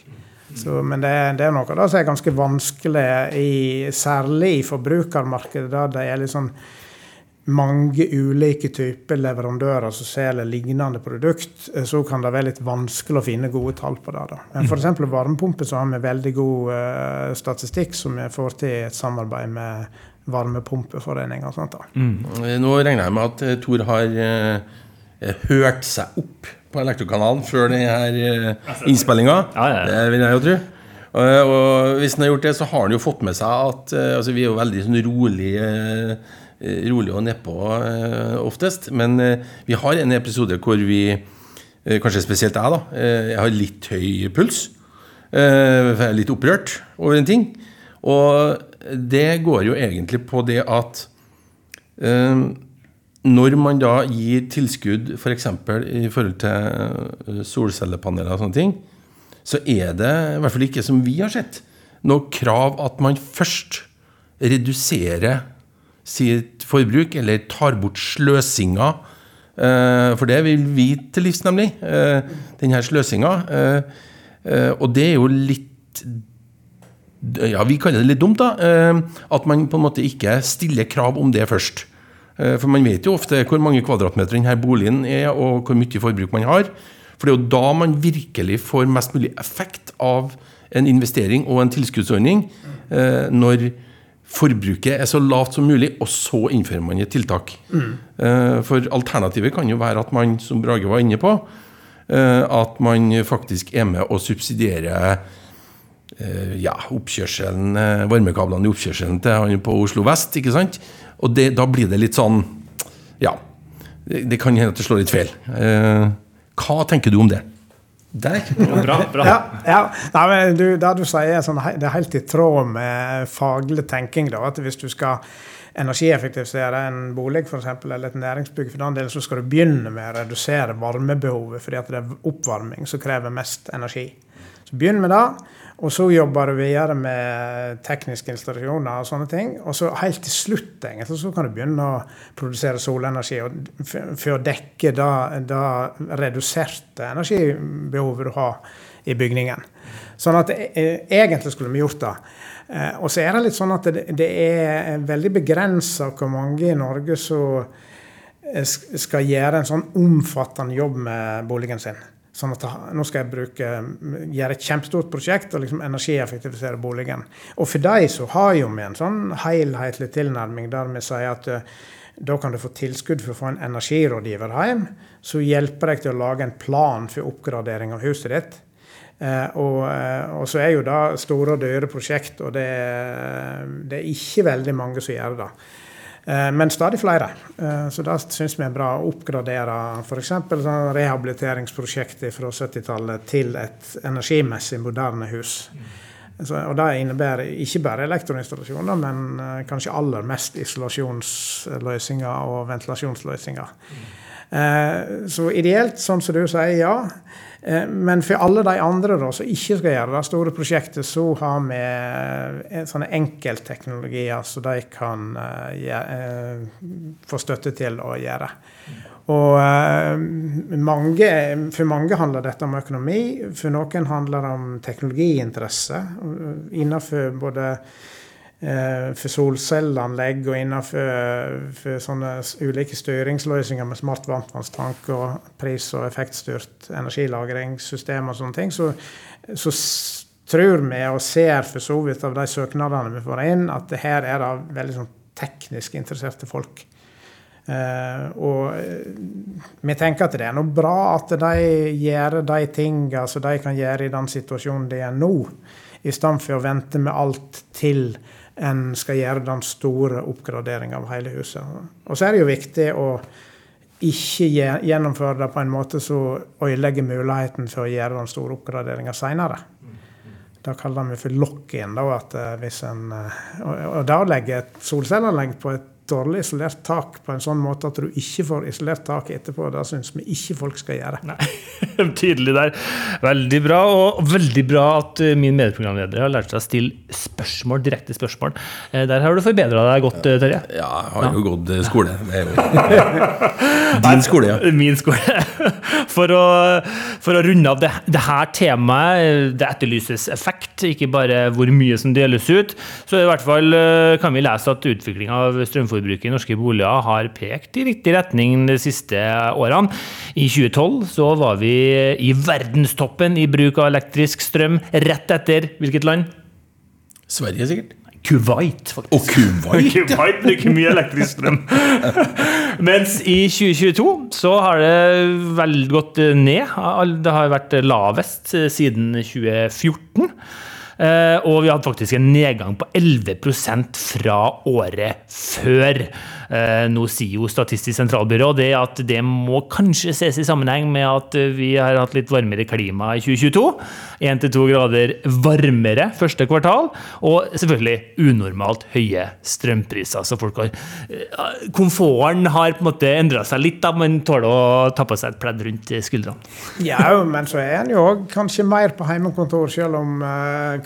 Så, men det, det, er noe av det som er ganske vanskelig, i, særlig i forbrukermarkedet, der det er litt sånn mange ulike typer leverandører som selger lignende produkt, eh, så kan det være litt vanskelig å finne gode tall på det. Da. Men f.eks. varmepumper så har vi veldig god uh, statistikk som vi får til et samarbeid med varmepumpeforeninger og sånt. da. Mm. Nå regner jeg med at Tor har uh, hørt seg opp på Elektrokanalen før denne uh, innspillinga. Ja, ja, ja. Det vil jeg jo tro. Og hvis han har gjort det, så har han jo fått med seg at altså, vi er jo veldig sånn rolige Eh, rolig og nedpå eh, oftest. Men eh, vi har en episode hvor vi, kanskje spesielt jeg, da, jeg har litt høy puls. Jeg er litt opprørt over en ting. Og det går jo egentlig på det at når man da gir tilskudd f.eks. For i forhold til solcellepaneler og sånne ting, så er det, i hvert fall ikke som vi har sett, noe krav at man først reduserer sitt forbruk, eller tar bort sløsinga. Eh, for det vil vi til livs, nemlig. Eh, denne sløsinga. Eh, og det er jo litt Ja, vi kaller det litt dumt, da. At man på en måte ikke stiller krav om det først. For man vet jo ofte hvor mange kvadratmeter denne boligen er, og hvor mye forbruk man har. For det er jo da man virkelig får mest mulig effekt av en investering og en tilskuddsordning. Når forbruket er så lavt som mulig, og så innfører man et tiltak. Mm. For alternativet kan jo være at man, som Brage var inne på, eh, at man faktisk er med å subsidiere eh, ja, oppkjørselen, varmekablene i oppkjørselen til han på Oslo vest. ikke sant? Og det, da blir det litt sånn Ja, det, det kan hende at det slår litt feil. Hva tenker du om det? Der. Bra. bra. Ja, ja. Nei, du, det du sier, sånn, det er helt i tråd med faglig tenking. Da, at Hvis du skal energieffektivisere en bolig for eksempel, eller et næringsbygg, for den del, så skal du begynne med å redusere varmebehovet, fordi at det er oppvarming som krever mest energi. Så Begynn med det, Og så jobber du videre med tekniske installasjoner og sånne ting. Og så helt til slutt egentlig, så kan du begynne å produsere solenergi for å dekke det, det reduserte energibehovet du har i bygningen. Sånn at eh, egentlig skulle vi gjort det. Eh, og så er det litt sånn at det er veldig begrensa hvor mange i Norge som eh, skal gjøre en sånn omfattende jobb med boligen sin. Sånn at nå skal jeg bruke, gjøre et kjempestort prosjekt og liksom energieffektivisere boligen. Og for de så har jo vi en sånn helhetlig tilnærming der vi sier at uh, da kan du få tilskudd for å få en energirådgiver hjem, som hjelper deg til å lage en plan for oppgradering av huset ditt. Uh, og, uh, og, så er jo det store og dyre prosjekt, og det, det er ikke veldig mange som gjør det. Eh, men stadig flere. Eh, så det syns vi er bra å oppgradere f.eks. Sånn rehabiliteringsprosjektet fra 70-tallet til et energimessig moderne hus. Så, og Det innebærer ikke bare elektroinstallasjoner, men uh, kanskje aller mest isolasjonsløsninger og ventilasjonsløsninger. Uh, så ideelt, sånn som du sier, ja. Eh, men for alle de andre da, som ikke skal gjøre det store prosjektet, så har vi eh, sånne enkeltteknologier som de kan uh, få støtte til å gjøre. Og mange, For mange handler dette om økonomi, for noen handler det om teknologiinteresse innenfor både Eh, for solcelleanlegg og innenfor sånne ulike styringsløsninger med smart varmtvannstank og pris- og effektstyrt energilagringssystem og sånne ting, så, så tror vi og ser for så vidt av de søknadene vi får inn, at det her er det veldig sånn teknisk interesserte folk. Uh, og vi tenker at det er noe bra at de gjør de tingene som de kan gjøre i den situasjonen de er nå, i stedet for å vente med alt til en skal gjøre den store oppgraderinga av hele huset. Og så er det jo viktig å ikke gjennomføre det på en måte som ødelegger muligheten for å gjøre den store oppgraderinga seinere. Da kaller vi for lock-in. Eh, eh, og da å legge et solcelleanlegg på et dårlig isolert tak på en sånn måte at du ikke får isolert tak etterpå. Det syns vi ikke folk skal gjøre. Nei, <laughs> Tydelig der. Veldig bra. Og veldig bra at eh, min medprogramleder har lært seg å stille spørsmål, direkte spørsmål. Eh, der har du forbedra deg godt, eh, Terje. Ja, jeg har jo gått skole. <laughs> <laughs> Din skole, ja. Min skole. For å, for å runde av det, det her temaet, det etterlyses effekt, ikke bare hvor mye som deles ut. Så i hvert fall kan vi lese at utviklinga av strømforbruket strømforbruket i norske boliger har pekt i riktig retning de siste årene. I 2012 så var vi i verdenstoppen i bruk av elektrisk strøm, rett etter hvilket land? Sverige, sikkert. Kuwait, faktisk. Og Kuwait. <laughs> Kuwait bruker mye elektrisk strøm. <laughs> Mens i 2022 så har det vel gått ned. Det har vært lavest siden 2014. Eh, og vi hadde faktisk en nedgang på 11% fra året før. Eh, nå sier jo Statistisk sentralbyrå det at det må kanskje ses i sammenheng med at vi har hatt litt varmere klima i 2022. 1-2 grader varmere første kvartal, og selvfølgelig unormalt høye strømpriser. Så folk har Komforten har på en måte endra seg litt, da, men tåler å ta på seg et pledd rundt skuldrene. Ja, men så er en jo òg kanskje mer på hjemmekontor, selv om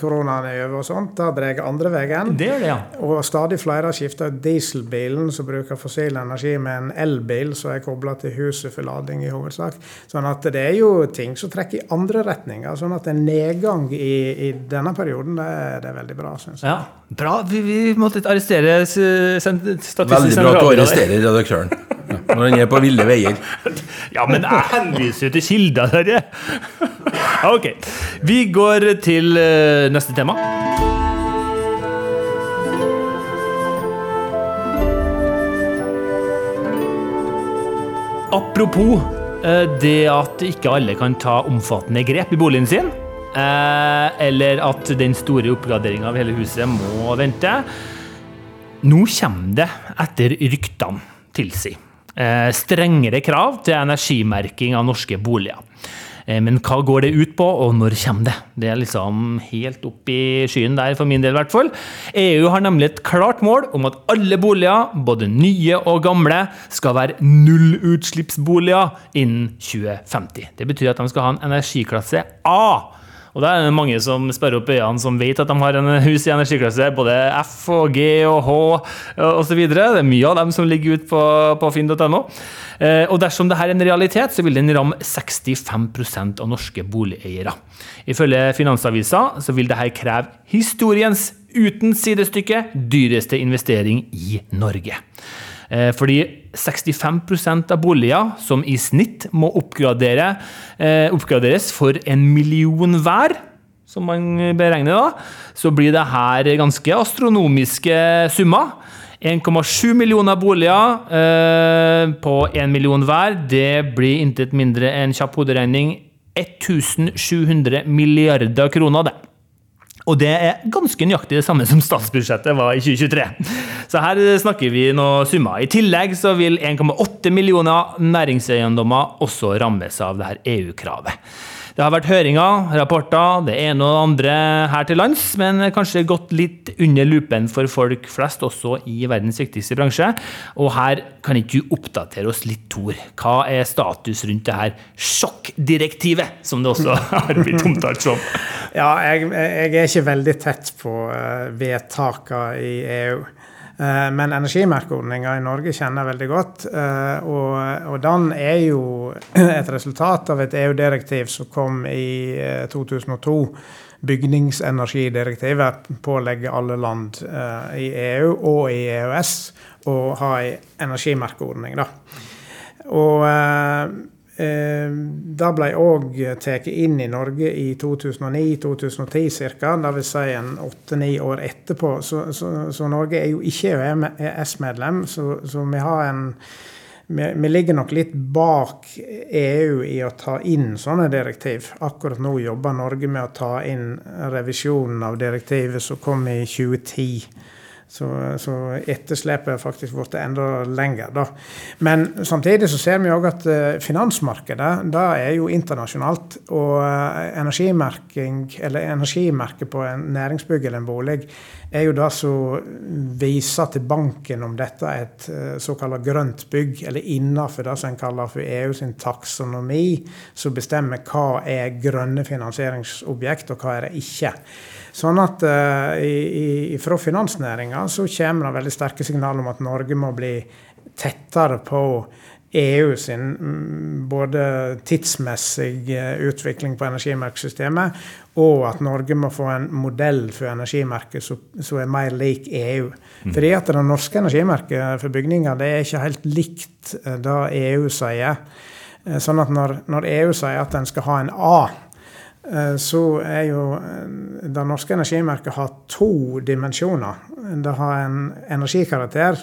koronaen er over og sånt. Da drar andre veien. Det gjør det, ja. Og stadig flere skifta dieselbilen, som bruker fossil energi, med en elbil som er kobla til huset for lading i hovedsak. Sånn at det er jo ting som trekker i andre retninger. sånn at en nedgang i, i denne perioden, det, det, er veldig bra, syns jeg. Ja, bra. Vi, vi måtte arrestere Statistisk Veldig bra at du arresterer redaktøren. Når han er på ville veier. <laughs> Ja, men jeg henviser jo til kilder, Terje. <laughs> Ok. Vi går til eh, neste tema. Apropos eh, det at ikke alle kan ta omfattende grep i boligen sin. Eh, eller at den store oppgraderinga av hele huset må vente. Nå kommer det, etter ryktene tilsier, eh, strengere krav til energimerking av norske boliger. Eh, men hva går det ut på, og når kommer det? Det er liksom helt opp i skyen der, for min del i hvert fall. EU har nemlig et klart mål om at alle boliger, både nye og gamle, skal være nullutslippsboliger innen 2050. Det betyr at de skal ha en energiklasse A Og da er det mange som sperrer opp øynene, som vet at de har en hus i energiklasse både F og G og H osv. Det er mye av dem som ligger ute på, på finn.no. Eh, og dersom dette er en realitet, så vil den ramme 65% av norske boligeiere. Ifølge Finansavisa så vil dette kreve historiens uten sidestykke dyreste investering i Norge. Eh, fordi 65% av boliger som i snitt må oppgradere, eh, oppgraderes for en million hver, som man beregner da, så blir det her ganske astronomiske summer. 1,7 millioner boliger eh, på 1 million hver. Det blir intet mindre enn kjapp hoderegning 1700 milliarder kroner, det. Og det er ganske nøyaktig det samme som statsbudsjettet var i 2023. Så her snakker vi noen summer. I tillegg så vil 1,8 millioner næringseiendommer også rammes av det her EU-kravet. Det har vært høringer, rapporter, det ene og det andre her til lands, men kanskje gått litt under lupen for folk flest, også i verdens viktigste bransje. Og her kan ikke du oppdatere oss litt, Tor. Hva er status rundt det her sjokkdirektivet, som det også <laughs> har blitt omtalt som? Ja, jeg, jeg er ikke veldig tett på uh, vedtakene i EU. Eh, men energimerkeordninga i Norge kjenner jeg veldig godt. Eh, og, og, den er jo <clears throat> et resultat av et EU-direktiv som kom i 2002. Eh, Bygningsenergidirektivet pålegger alle land i EU og i EØS å ha ei energimerkeordning. Da. Og det ble òg tatt inn i Norge i 2009-2010 ca., dvs. Si en åtte-ni år etterpå. Så, så, så, Norge er jo ikke EØS-medlem, så, så, vi har en vi, vi, ligger nok litt bak EU i å ta inn sånne direktiv. Akkurat nå jobber Norge med å ta inn revisjonen av direktivet som kom i 2010. Så, så etterslepet har faktisk blitt enda lenger. Da. Men samtidig så ser vi òg at uh, finansmarkedet da er jo internasjonalt. Og uh, energimerking, eller energimerket på en næringsbygg eller en bolig er jo det som viser til banken om dette er et uh, såkalt grønt bygg, eller innenfor det som en kaller for EU sin taksonomi, som bestemmer hva er grønne finansieringsobjekt, og hva er det ikke. Sånn at uh, i, i, fra finansnæringa så kommer det veldig sterke signaler om at Norge må bli tettere på EU sin mm, både tidsmessig eh, utvikling på energimerkesystemet, og at Norge må få en modell for energimerket som er mer lik EU. Mm. Fordi at det norske energimerket for bygninger det er ikke helt likt eh, det EU sier. Sånn at når, når EU sier at en skal ha en A, så er jo eh, det norske energimerket har to dimensjoner. Det har en energikarakter,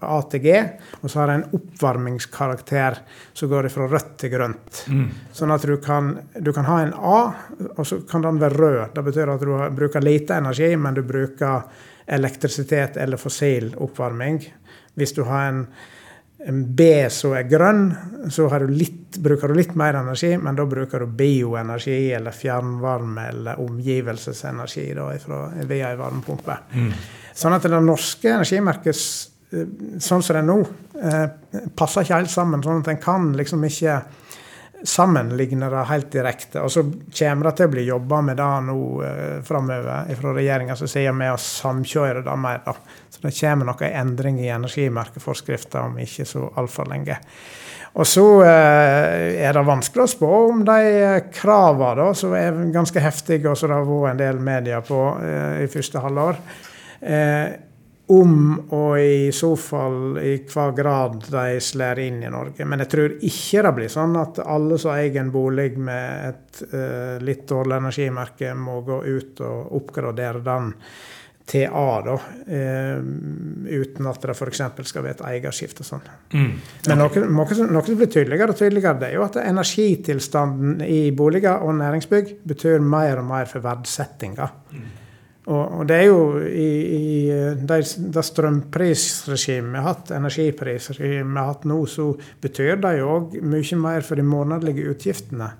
A til G, og så har det en oppvarmingskarakter som går fra rødt til grønt. Mm. Sånn at du kan, du kan, ha en A, og så kan den være rød. Det betyr at du bruker lite energi, men du bruker elektrisitet eller fossil oppvarming. Hvis du har en en B som er grønn, så du litt, bruker du litt mer energi, men da bruker du bioenergi eller fjernvarme eller omgivelsesenergi da, via ei varmepumpe. Mm. Sånn at det norske energimerket sånn som det er nå, eh, passer ikke helt sammen. sånn at en kan liksom ikke sammenligne det helt direkte. Og så kommer det til å bli jobba med det nå eh, framover fra regjeringa som sier med å samkjøre det mer. Da. Så det kommer noen endringer i energimerkeforskrifta om ikke så altfor lenge. Og så eh, er det vanskelig å spå om de kravene som er ganske heftige, og som det har vært en del medier på eh, i første halvår. Eh, om og i så fall i hva grad de slår inn i Norge. Men jeg tror ikke det blir sånn at alle som eier en bolig med et uh, litt dårlig energimerke, må gå ut og oppgradere den til A, da, uh, uten at det f.eks. skal være et eierskifte og sånn. Mm. Men noe, noe, noe, som blir tydeligere og tydeligere, det er jo at energitilstanden i boliger og næringsbygg betyr mer og mer for verdsettinga. Mm. Og, og, det er jo i, i det, det strømprisregimet vi har hatt, energiprisregimet vi har hatt nå, så betyr det jo òg mye mer for de månedlige utgiftene.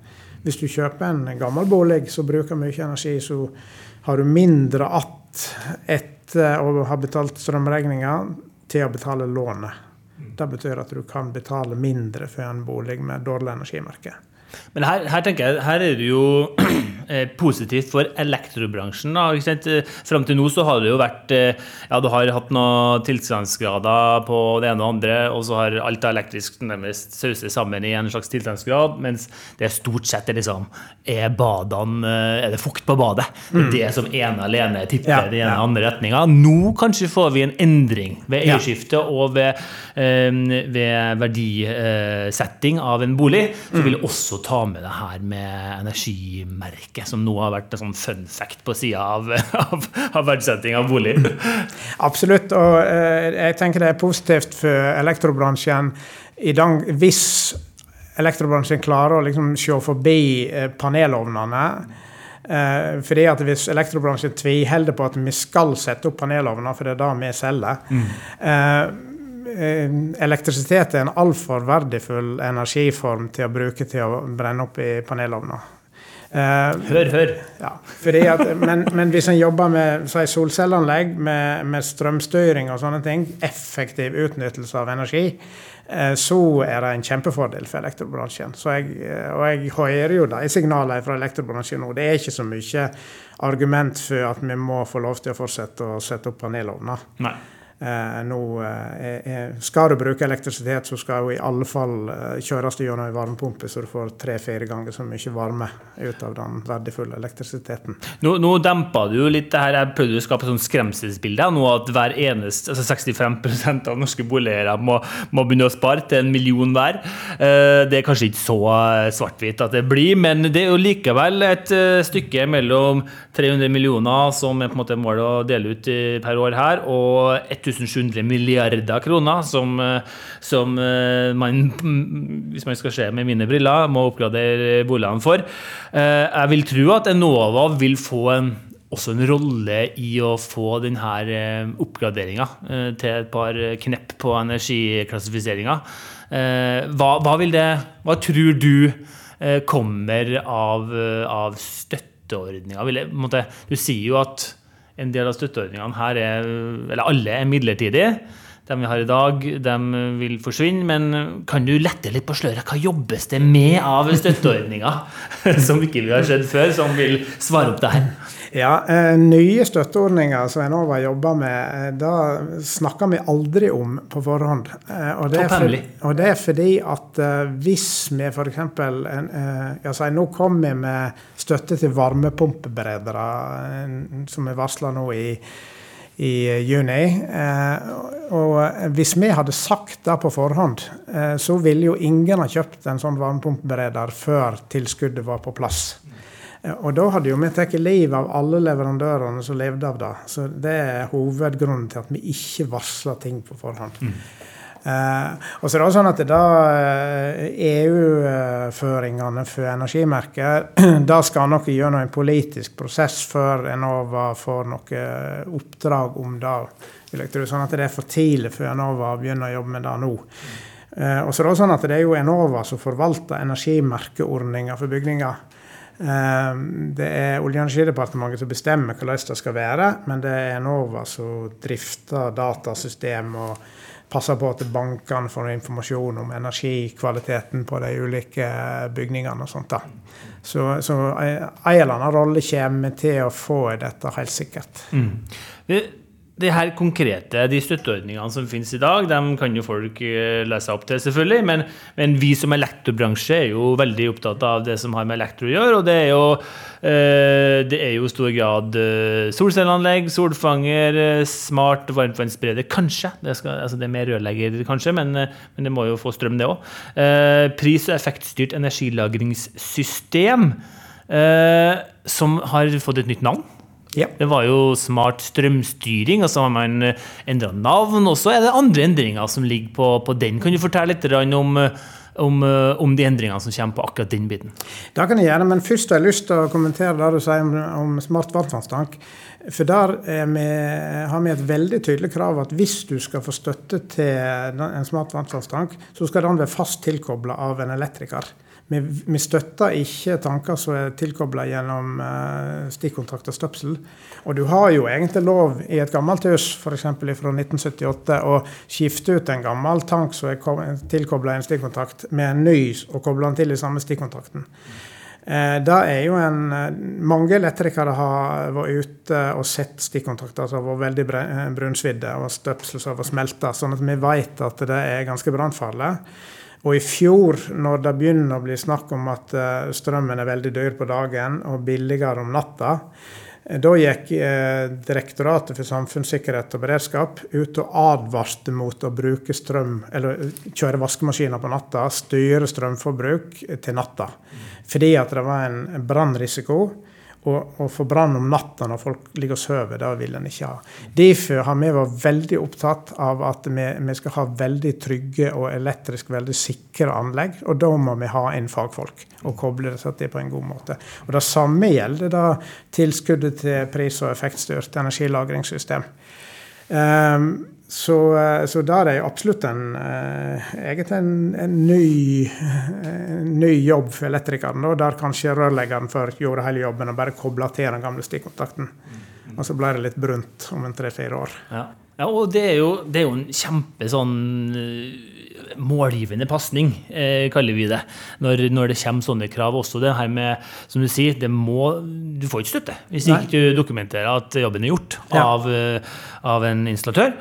Hvis du kjøper en gammel bolig som bruker mye energi, så har du mindre att etter å ha betalt strømregninga til å betale lånet. Det betyr at du kan betale mindre for en bolig med dårlig energimerke. Men her, her, tenker jeg, her er det jo <clears throat> positivt for elektrobransjen. da? Eh, fram til nå så har det jo vært eh, Ja, du har hatt noen tilstandsgrader på det ene og andre, og så har alt elektrisk nærmest sauset sammen i en slags tilstandsgrad, mens det stort sett er liksom Er badene Er det fukt på badet? Det er det som ene alene tipper Ja, i den ja. andre retninga. Nå kanskje får vi en endring ved Ja. eierskifte og ved, eh, ved verdisetting av en bolig. Så vil jeg også ta med det her med energimerket, som nå har vært en sånn fun fact på sida av, <laughs> av, av verdsetting av bolig. Absolutt. Og eh, jeg tenker det er positivt for elektrobransjen i dag, hvis elektrobransjen klarer å liksom se forbi eh, panelovnene. Eh, fordi at Hvis elektrobransjen tviholder på at vi skal sette opp panelovner, for det er det vi selger eh, eh, Elektrisitet er en altfor verdifull energiform til å bruke til å brenne opp i panelovner. Eh, Hør, hør. ja, at, men, men hvis en jobber med si, solcelleanlegg, med, med strømstyring og sånne ting, effektiv utnyttelse av energi, eh, så er det en kjempefordel for elektrobransjen. Så jeg, eh, og jeg hører jo de signalene fra elektrobransjen nå. Det er ikke så mye argument for at vi må få lov til å fortsette å sette opp panelovner. Nei. Eh, nå, eh, skal du bruke elektrisitet, så skal du i alle fall eh, kjøres gjennom en varmepumpe, så du får tre-fire ganger så mye varme ut av den verdifulle elektrisiteten. Nå, nå dempa du litt det her. Jeg prøvde å skape et skremselsbilde nå at hver eneste, altså 65% av norske boligeiere må, må begynne å spare til en million hver. Det er kanskje ikke så svart-hvitt at det blir, men det er jo likevel et stykke mellom 300 millioner, som er på en måte målet å dele ut per år her, og 1700 milliarder kroner, som, eh, som eh, man, hvis man skal se med mine briller, må oppgradere boligene for. Eh, Jeg vil tro at Enova vil få en også en rolle i å få denne oppgraderinga til et par knepp på energiklassifiseringa. Hva, hva det Hva tror du kommer av, av støtteordninga? Du sier jo at en del av støtteordningene her er Eller alle er midlertidige. De vi har i dag, de vil forsvinne. Men kan du lette litt på sløret? Hva jobbes det med av støtteordninger <laughs> som ikke vi har sett før, som vil svare opp det her? Ja, eh, Nye støtteordninger som Enova jobber med, eh, da snakker vi aldri om på forhånd. Eh, og, det for, og det er fordi at hvis vi f.eks. Altså, nå kommer vi med støtte til varmepumpeberedere, som er varsla nå i i juni. Og hvis vi hadde sagt det på forhånd, så ville jo ingen ha kjøpt en sånn varmepumpebereder før tilskuddet var på plass. Eh, Og da hadde jo vi tatt livet av alle leverandørene som levde av det. Så det er hovedgrunnen til at vi ikke varsler ting på forhånd. Eh, og så er det også sånn at EU-føringene for energimerket <clears throat> da skal nok gjennom en politisk prosess før Enova får noe oppdrag om det. Sånn at det er for tidlig for Enova å begynne å jobbe med det nå. Eh, og så er det også sånn at det er jo Enova som forvalter energimerkeordninger for bygninger. Eh, Det er Olje- og energidepartementet som bestemmer hvordan det skal være, men det er Enova som drifter datasystem og passer på at bankene får informasjon om energikvaliteten på de ulike bygningene og sånt. da. Så, så en eller annen rolle kommer til å få dette, helt sikkert. Det, det her konkrete, de støtteordningene som finnes i dag, dem kan jo folk eh, lese opp til, selvfølgelig. Men, men vi som elektrobransje er jo veldig opptatt av det som har med elektro å gjøre. Og det er jo, eh, det er jo stor grad eh, solcelleanlegg, solfanger, smart varmtvannsbereder. Kanskje. Det, skal, altså det er mer rørlegger, kanskje, men, men det må jo få strøm, det òg. Pris- og effektstyrt energilagringssystem, som har fått et nytt navn. Ja. Det var jo smart strømstyring, og så har man endra navn. Og så er det andre endringer som ligger på, på den. Kan du fortelle litt om, om, om de endringene som kommer på akkurat den biten? Det kan jeg gjøre, men først har jeg lyst til å kommentere det du sier om, om smart varmtvannstank. For der er vi, har vi et veldig tydelig krav at hvis du skal få støtte til en smart varmtvannstank, så skal den være fast tilkobla av en elektriker. Vi, støtter ikke tanker som er tilkobla gjennom uh, stikkontakt og støpsel. Og du har jo egentlig lov i et gammelt hus, f.eks. fra 1978, å skifte ut en gammel tank som er tilkobla en stikkontakt, med en ny og koble den til i samme stikkontakten. Eh, det er jo en, eh, Mange elektrikere har vært ute og sett stikkontakter som har vært veldig brunsvidde og støpsel som har smelta, sånn at vi vet at det er ganske brannfarlig. Og i fjor, når det begynner å bli snakk om at strømmen er veldig dyr på dagen og billigere om natta, da gikk eh, Direktoratet for samfunnssikkerhet og beredskap ut og advarte mot å bruke strøm, eller kjøre vaskemaskiner på natta, styre strømforbruk til natta. Fordi at det var en brannrisiko. Og, og få brann om natta når folk ligger og sover, det vil en ikke ha. Derfor har vi vært veldig opptatt av at vi, vi, skal ha veldig trygge og elektrisk veldig sikre anlegg. Og da må vi ha inn fagfolk og koble det til på en god måte. Og Det samme gjelder da tilskuddet til pris- og effektstyrt energilagringssystem. Um, så, eh, så da er absolutt en, eh, egentlig en, en ny, en ny, jobb for elektrikeren. Der kanskje rørleggeren før gjorde hele jobben og bare kobla til den gamle stikkontakten. Og så ble det litt brunt om en tre-fire år. Ja. ja. og det er, jo, det er jo en kjempe sånn eh, målgivende pasning, eh, kaller vi det. Når, når, det kommer sånne krav. Også det her med, som du sier, det må, du får ikke støtte hvis Nei. ikke du dokumenterer at jobben er gjort ja. av, av en installatør.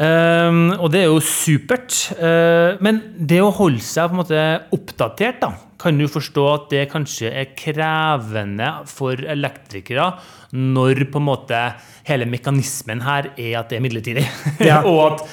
Um, og det er jo supert. Uh, men det å holde seg på en måte oppdatert, da, kan du forstå at det kanskje er krevende for elektrikere når på en måte hele mekanismen her er at det er midlertidig. Ja. <laughs> og at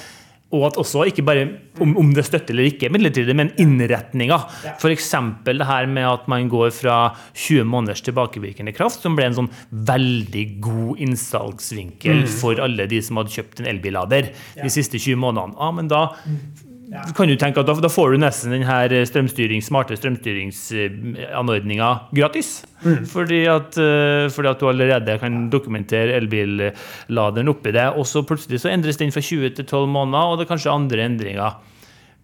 og at også, ikke bare om, om det støtter eller ikke midlertidig, men innretninga. F.eks. det her med at man går fra 20 måneders tilbakevirkende kraft, som ble en sånn veldig god innsalgsvinkel mm. for alle de som hadde kjøpt en elbillader de siste 20 månedene. Ja, men da ja. Kan du tenke at da, da, får du nesten den her strømstyring, smarte strømstyringsanordninga gratis. Mm. Fordi, at, uh, fordi, at, du allerede kan dokumentere elbilladeren oppi det. Og så plutselig så endres den fra 20 til 12 måneder, og det er kanskje andre endringer.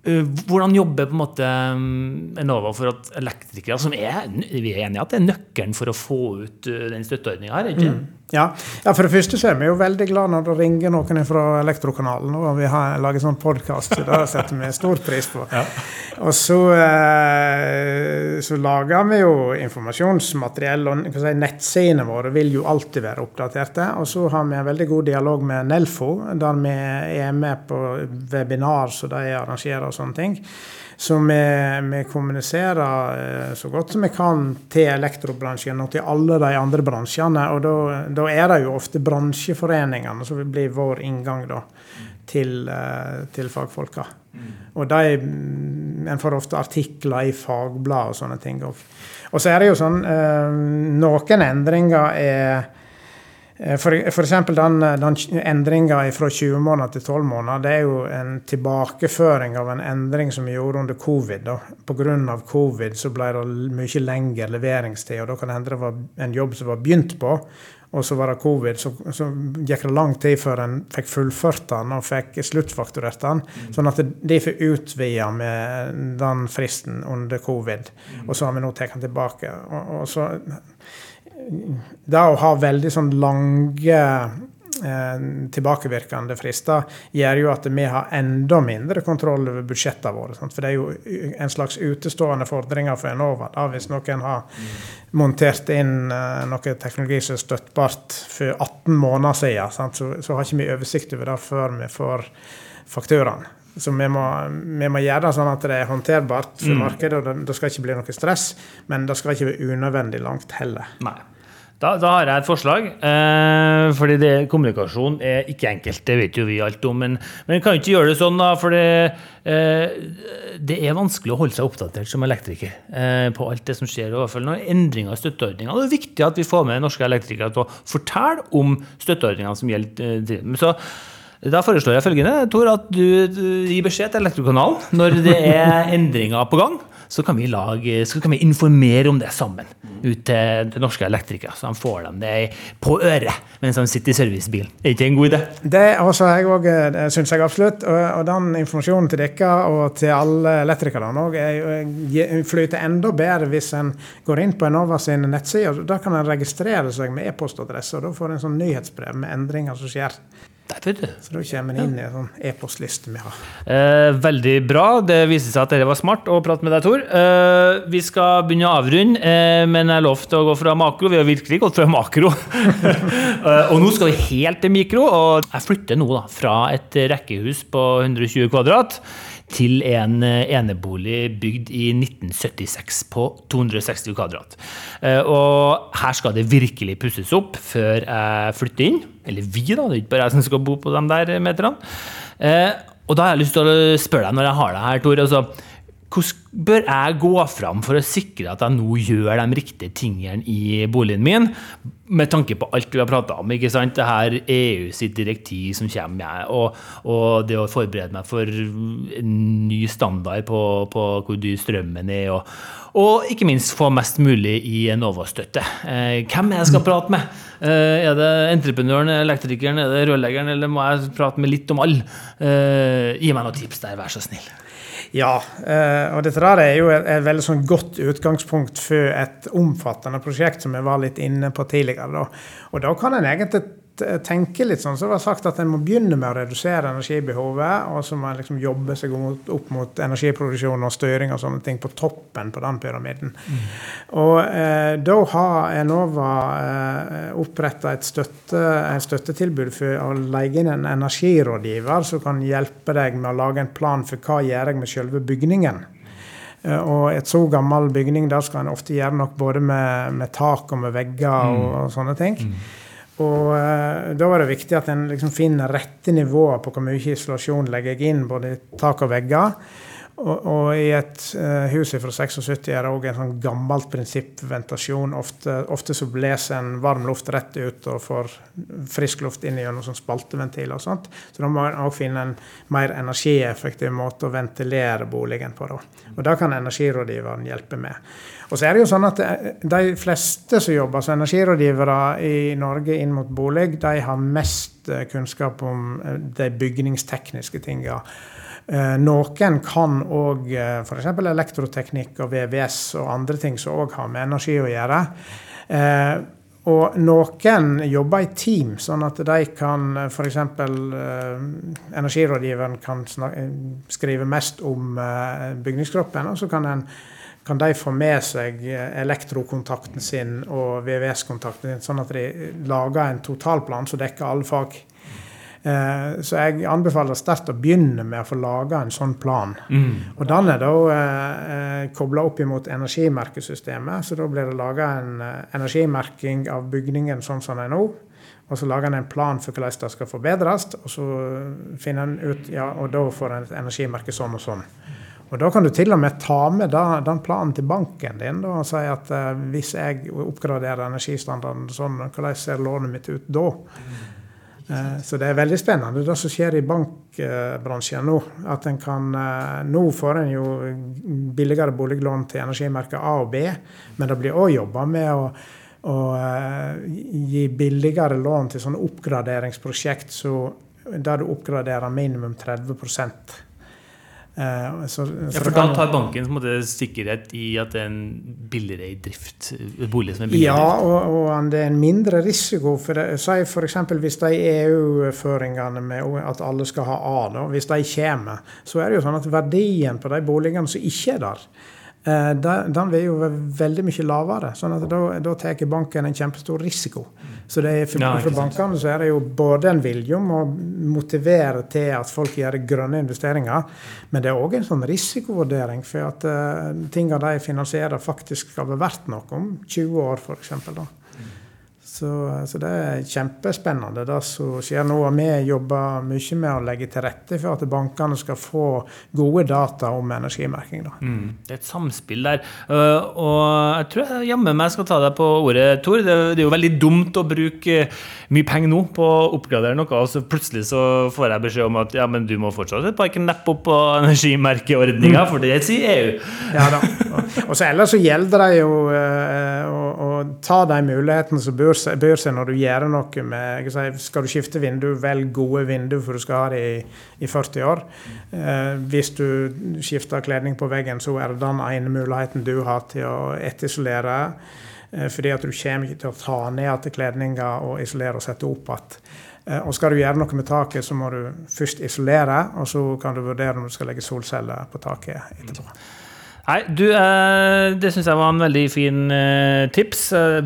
Hvordan jobber på en måte um, Enova for at elektrikere, som er, vi er enige at det er nøkkelen for å få ut den støtteordninga her? ikke? Mm. Ja. ja. for det første så er vi jo veldig glad når det ringer noen fra Elektrokanalen og vi har laget sånn podkast, så det setter vi stor pris på. Ja. Og så, eh, så, lager vi jo informasjonsmateriell, og si, nettsidene våre vil jo alltid være oppdaterte. Og så har vi en veldig god dialog med Nelfo, der vi er med på webinar som de arrangerer og sånne ting. Så vi, vi, kommuniserer eh, så godt som vi kan til elektrobransjen og til alle de andre bransjene. Og da, er det jo ofte bransjeforeningene som blir vår inngang da, til, eh, til fagfolka. Mm. Og de, mm, En får ofte artikler i fagblad og sånne ting. Og så er det jo sånn eh, Noen endringer er F.eks. den, den endringa fra 20 måneder til 12 måneder det er jo en tilbakeføring av en endring som vi gjorde under covid. Pga. covid så ble det mye lengre leveringstid. og Da kan det hende det var en jobb som var begynt på, og så var det covid. Så, så gikk det lang tid før en fikk fullført den og fikk sluttfakturert den. Mm. Sånn at de får utvida med den fristen under covid. Mm. Og så har vi nå tatt den tilbake. og, og så det å ha veldig sånn lange eh, tilbakevirkende frister gjør jo at vi har enda mindre kontroll over budsjettene våre. Sant? For det er jo en slags utestående fordringer for Enova. Da, hvis noen har montert inn eh, noe teknologi som er støttbart for 18 måneder siden, så, så, har ikke vi oversikt over det før vi får fakturaen. Så vi må, vi må, gjøre det sånn at det er håndterbart for mm. markedet. og det, det, skal ikke bli noe stress, men det skal ikke være unødvendig langt heller. Nei. Da, da, har jeg et forslag. Eh, fordi det, kommunikasjon er ikke enkelt, det vet jo vi alt om. Men, men kan ikke gjøre det sånn, da. For det, eh, det er vanskelig å holde seg oppdatert som elektriker eh, på alt det som skjer. I hvert fall noen endringer i støtteordningene. Det er viktig at vi får med norske elektrikere til å fortelle om støtteordningene som gjelder. Eh, så da foreslår jeg følgende, Tor, at du gir beskjed til Elektrokanalen når det er endringer på gang så kan vi, lage, så kan vi informere om det sammen ut til, til norske elektrikere. Så de får dem det på øret mens de sitter i servicebilen. Er ikke en god idé? Det også jeg òg, det syns jeg absolutt. Og, og, den informasjonen til dere og til alle elektrikerne flyter enda bedre hvis en går inn på Enova sin nettside. Da kan en registrere seg med e-postadresse, og da får en sånn nyhetsbrev med endringer som skjer. Så da kommer en inn i en sånn e-postliste vi har. Eh, veldig bra. Det viser seg at dette var smart å prate med deg, Tor. Eh, vi skal begynne å avrunde, eh, men jeg lovte å gå fra makro. Vi har virkelig gått fra makro. <laughs> Eh, og nå skal vi helt til mikro. Og jeg flytter nå da, fra et rekkehus på 120 kvadrat til en eh, enebolig bygd i 1976 på 260 kvadrat. Eh, og her skal det virkelig pusses opp før jeg flytter inn. Eller vi, da. Det er ikke bare jeg som skal bo på de der meterne. Eh, og da har jeg lyst til å spørre deg, når jeg har deg her, Tor altså, hvordan bør jeg gå fram for å sikre at jeg nå gjør de riktige tingene i boligen min, med tanke på alt vi har prata om? ikke sant? Det her EU sitt direktiv som kommer, og, og, det å forberede meg for en ny standard på, på hvor dyr strømmen er, og, og, ikke minst få mest mulig i Enova-støtte. Eh, hvem er jeg skal prate med? Eh, er det entreprenøren, elektrikeren, er det rørleggeren, eller må jeg prate med litt om alle? Eh, gi meg noen tips der, vær så snill. Ja, eh, og dette der er jo et, veldig sånn godt utgangspunkt for et omfattende prosjekt som vi var litt inne på tidligere. Da. Og da kan en egentlig tenke litt sånn så så det var sagt, at en må begynne med å redusere energibehovet, og så må en liksom jobbe seg opp mot energiproduksjon og styring og sånne ting på toppen på den pyramiden. Mm. Og eh, da har Enova eh, oppretta et støtte, støttetilbud for å leie inn en energirådgiver som kan hjelpe deg med å lage en plan for hva gjør jeg med selve bygningen. Eh, og et så gammel bygning, der skal en ofte gjøre nok både med, med tak og med vegger og, mm. og sånne ting. Mm. Og uh, da var det viktig at en liksom finner rette nivåer på hvor mye isolasjon legger jeg inn, både i tak og vegger. Og, og i et uh, hus fra 76 er det òg en sånn gammelt prinsipp ventasjon. Ofte, ofte, så blåser en varm luft rett ut og får frisk luft inn gjennom sånn spalteventiler og sånt. Så da må en òg finne en mer energieffektiv måte å ventilere boligen på. Da. Og det kan energirådgiveren hjelpe med. Og så er det jo sånn at eh, De fleste som jobber som energirådgivere i Norge inn mot bolig, de har mest eh, kunnskap om eh, de bygningstekniske tinga. Noen kan òg f.eks. elektroteknikk og VVS og andre ting som òg har med energi å gjøre. Og noen jobber i team, sånn at de kan f.eks. Energirådgiveren kan skrive mest om bygningskroppen, og så kan en kan de få med seg elektrokontakten sin og VVS-kontakten sin, sånn at de lager en totalplan som dekker alle fag. Eh, så jeg anbefaler sterkt å begynne med å få laga en sånn plan. Mm. Og den er da eh, kobla opp imot energimerkesystemet. Så da blir det laga en eh, energimerking av bygningen sånn som den er nå. Og så lager en en plan for hvordan det skal forbedres, og så finner en ut ja, og da får en et energimerke sånn og sånn. Og Da kan du til og med ta med da, den planen til banken din da, og si at eh, hvis jeg oppgraderer energistandarden sånn, hvordan ser lånet mitt ut da? Eh, så det er veldig spennende det som skjer i bankbransjen nå. At en kan, eh, Nå får en jo billigere boliglån til energimerker A og B, men det blir òg jobba med å, å gi billigere lån til sånne oppgraderingsprosjekt så der du oppgraderer minimum 30 Eh, så, ja, for da tar banken måte, sikkerhet i at det er en billigere drift? bolig som er billigere Ja, og, og det er en mindre risiko. for det. Si f.eks. hvis de EU-føringene med at alle skal ha A, da, hvis de kommer, så er det jo sånn at verdien på de boligene som ikke er der, den vil jo være veldig mye lavere. sånn at Da, da tar banken en kjempestor risiko. Så det er for, ja, for bankene så er det jo både en vilje om å motivere til at folk gjør grønne investeringer, men det er òg en sånn risikovurdering for at uh, tingene de finansierer, faktisk skal være verdt noe om 20 år, f.eks. Så, så, det er kjempespennende det som skjer nå. Vi jobber mye med å legge til rette for at bankene skal få gode data om energimerking. Mm, det er et samspill der. Uh, og jeg tror jeg jammen meg skal ta deg på ordet, Tor. Det, er jo veldig dumt å bruke mye penger nå på å oppgradere noe, og så plutselig så får jeg beskjed om at ja, men du må fortsatt et par knepp opp på energimerkeordninga, mm. for det sier EU. ja da. Og så ellers så gjelder det jo uh, å, å ta de mulighetene som bør byr seg når du gjør noe med si, Skal du skifte vindu, velg gode vindu, for du skal ha det i, i 40 år. Eh, hvis du skifter kledning på veggen, så er det den ene muligheten du har til å etterisolere. Eh, fordi at du kommer ikke til å ta ned igjen kledninga og isolere og sette opp igjen. Eh, og skal du gjøre noe med taket, så må du først isolere, og så kan du vurdere om du skal legge solceller på taket etterpå. Nei, du, eh, det syns jeg var en veldig fin eh, tips. Eh,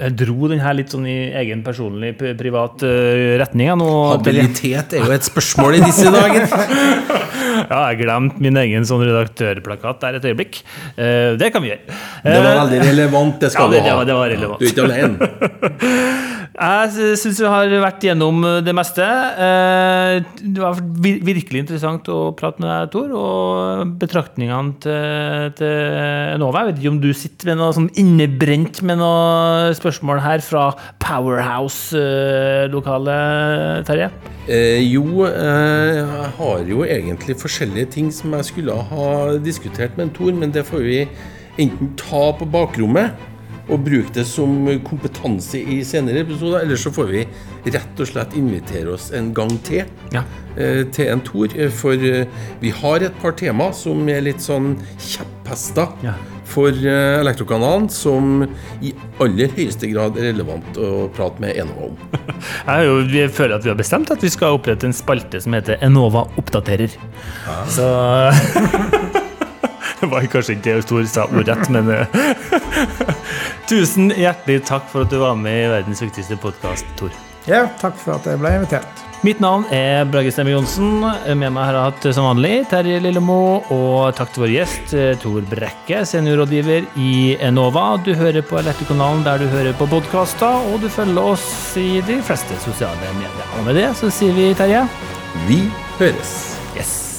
Jeg dro den her litt sånn i egen personlig privat eh, retning. Habilitet er jo et spørsmål i disse dager. <laughs> ja, jeg glemte min egen sånn redaktørplakat der et øyeblikk. Eh, Det kan vi gjøre. Det var veldig relevant, det skal Ja, det- du det var- det var relevant. Du er ikke alene. <laughs> Jeg syns vi har vært gjennom det meste. Eh, Det var virkelig interessant å prate med deg, Tor. Og betraktningene til, til Enova. Jeg vet ikke om du sitter med noe sånn innebrent med noe spørsmål her fra Powerhouse-lokalet, Terje? Eh, jo, eh, jeg har jo egentlig forskjellige ting som jeg skulle ha diskutert med en Tor, men det får vi enten ta på bakrommet og bruke det som kompetanse i senere episoder, eller så får vi rett og slett invitere oss en gang til Ja. eh, til en Tor. eh, For eh, vi har et par tema som er litt sånn kjepphester Ja. for Elektrokanalen, som i aller høyeste grad er relevant å prate med Enova om. <laughs> Jeg vi føler at vi har bestemt at vi skal opprette en spalte som heter Enova oppdaterer. Så <laughs> Det var kanskje ikke det Tor sa ordrett, men eh, <laughs> Tusen hjertelig takk for at du var med i verdens viktigste podkast, Tor. Ja, takk for at jeg ble invitert. Mitt navn er Brage Stemme Johnsen. Med meg har jeg hatt som vanlig Terje Lillemo. Og takk til vår gjest eh, Tor Brekke, seniorrådgiver i Enova. Du hører på Elektrokanalen der du hører på podkaster, og du følger oss i de fleste sosiale medier. Og med det så sier vi Terje Vi høres. yes.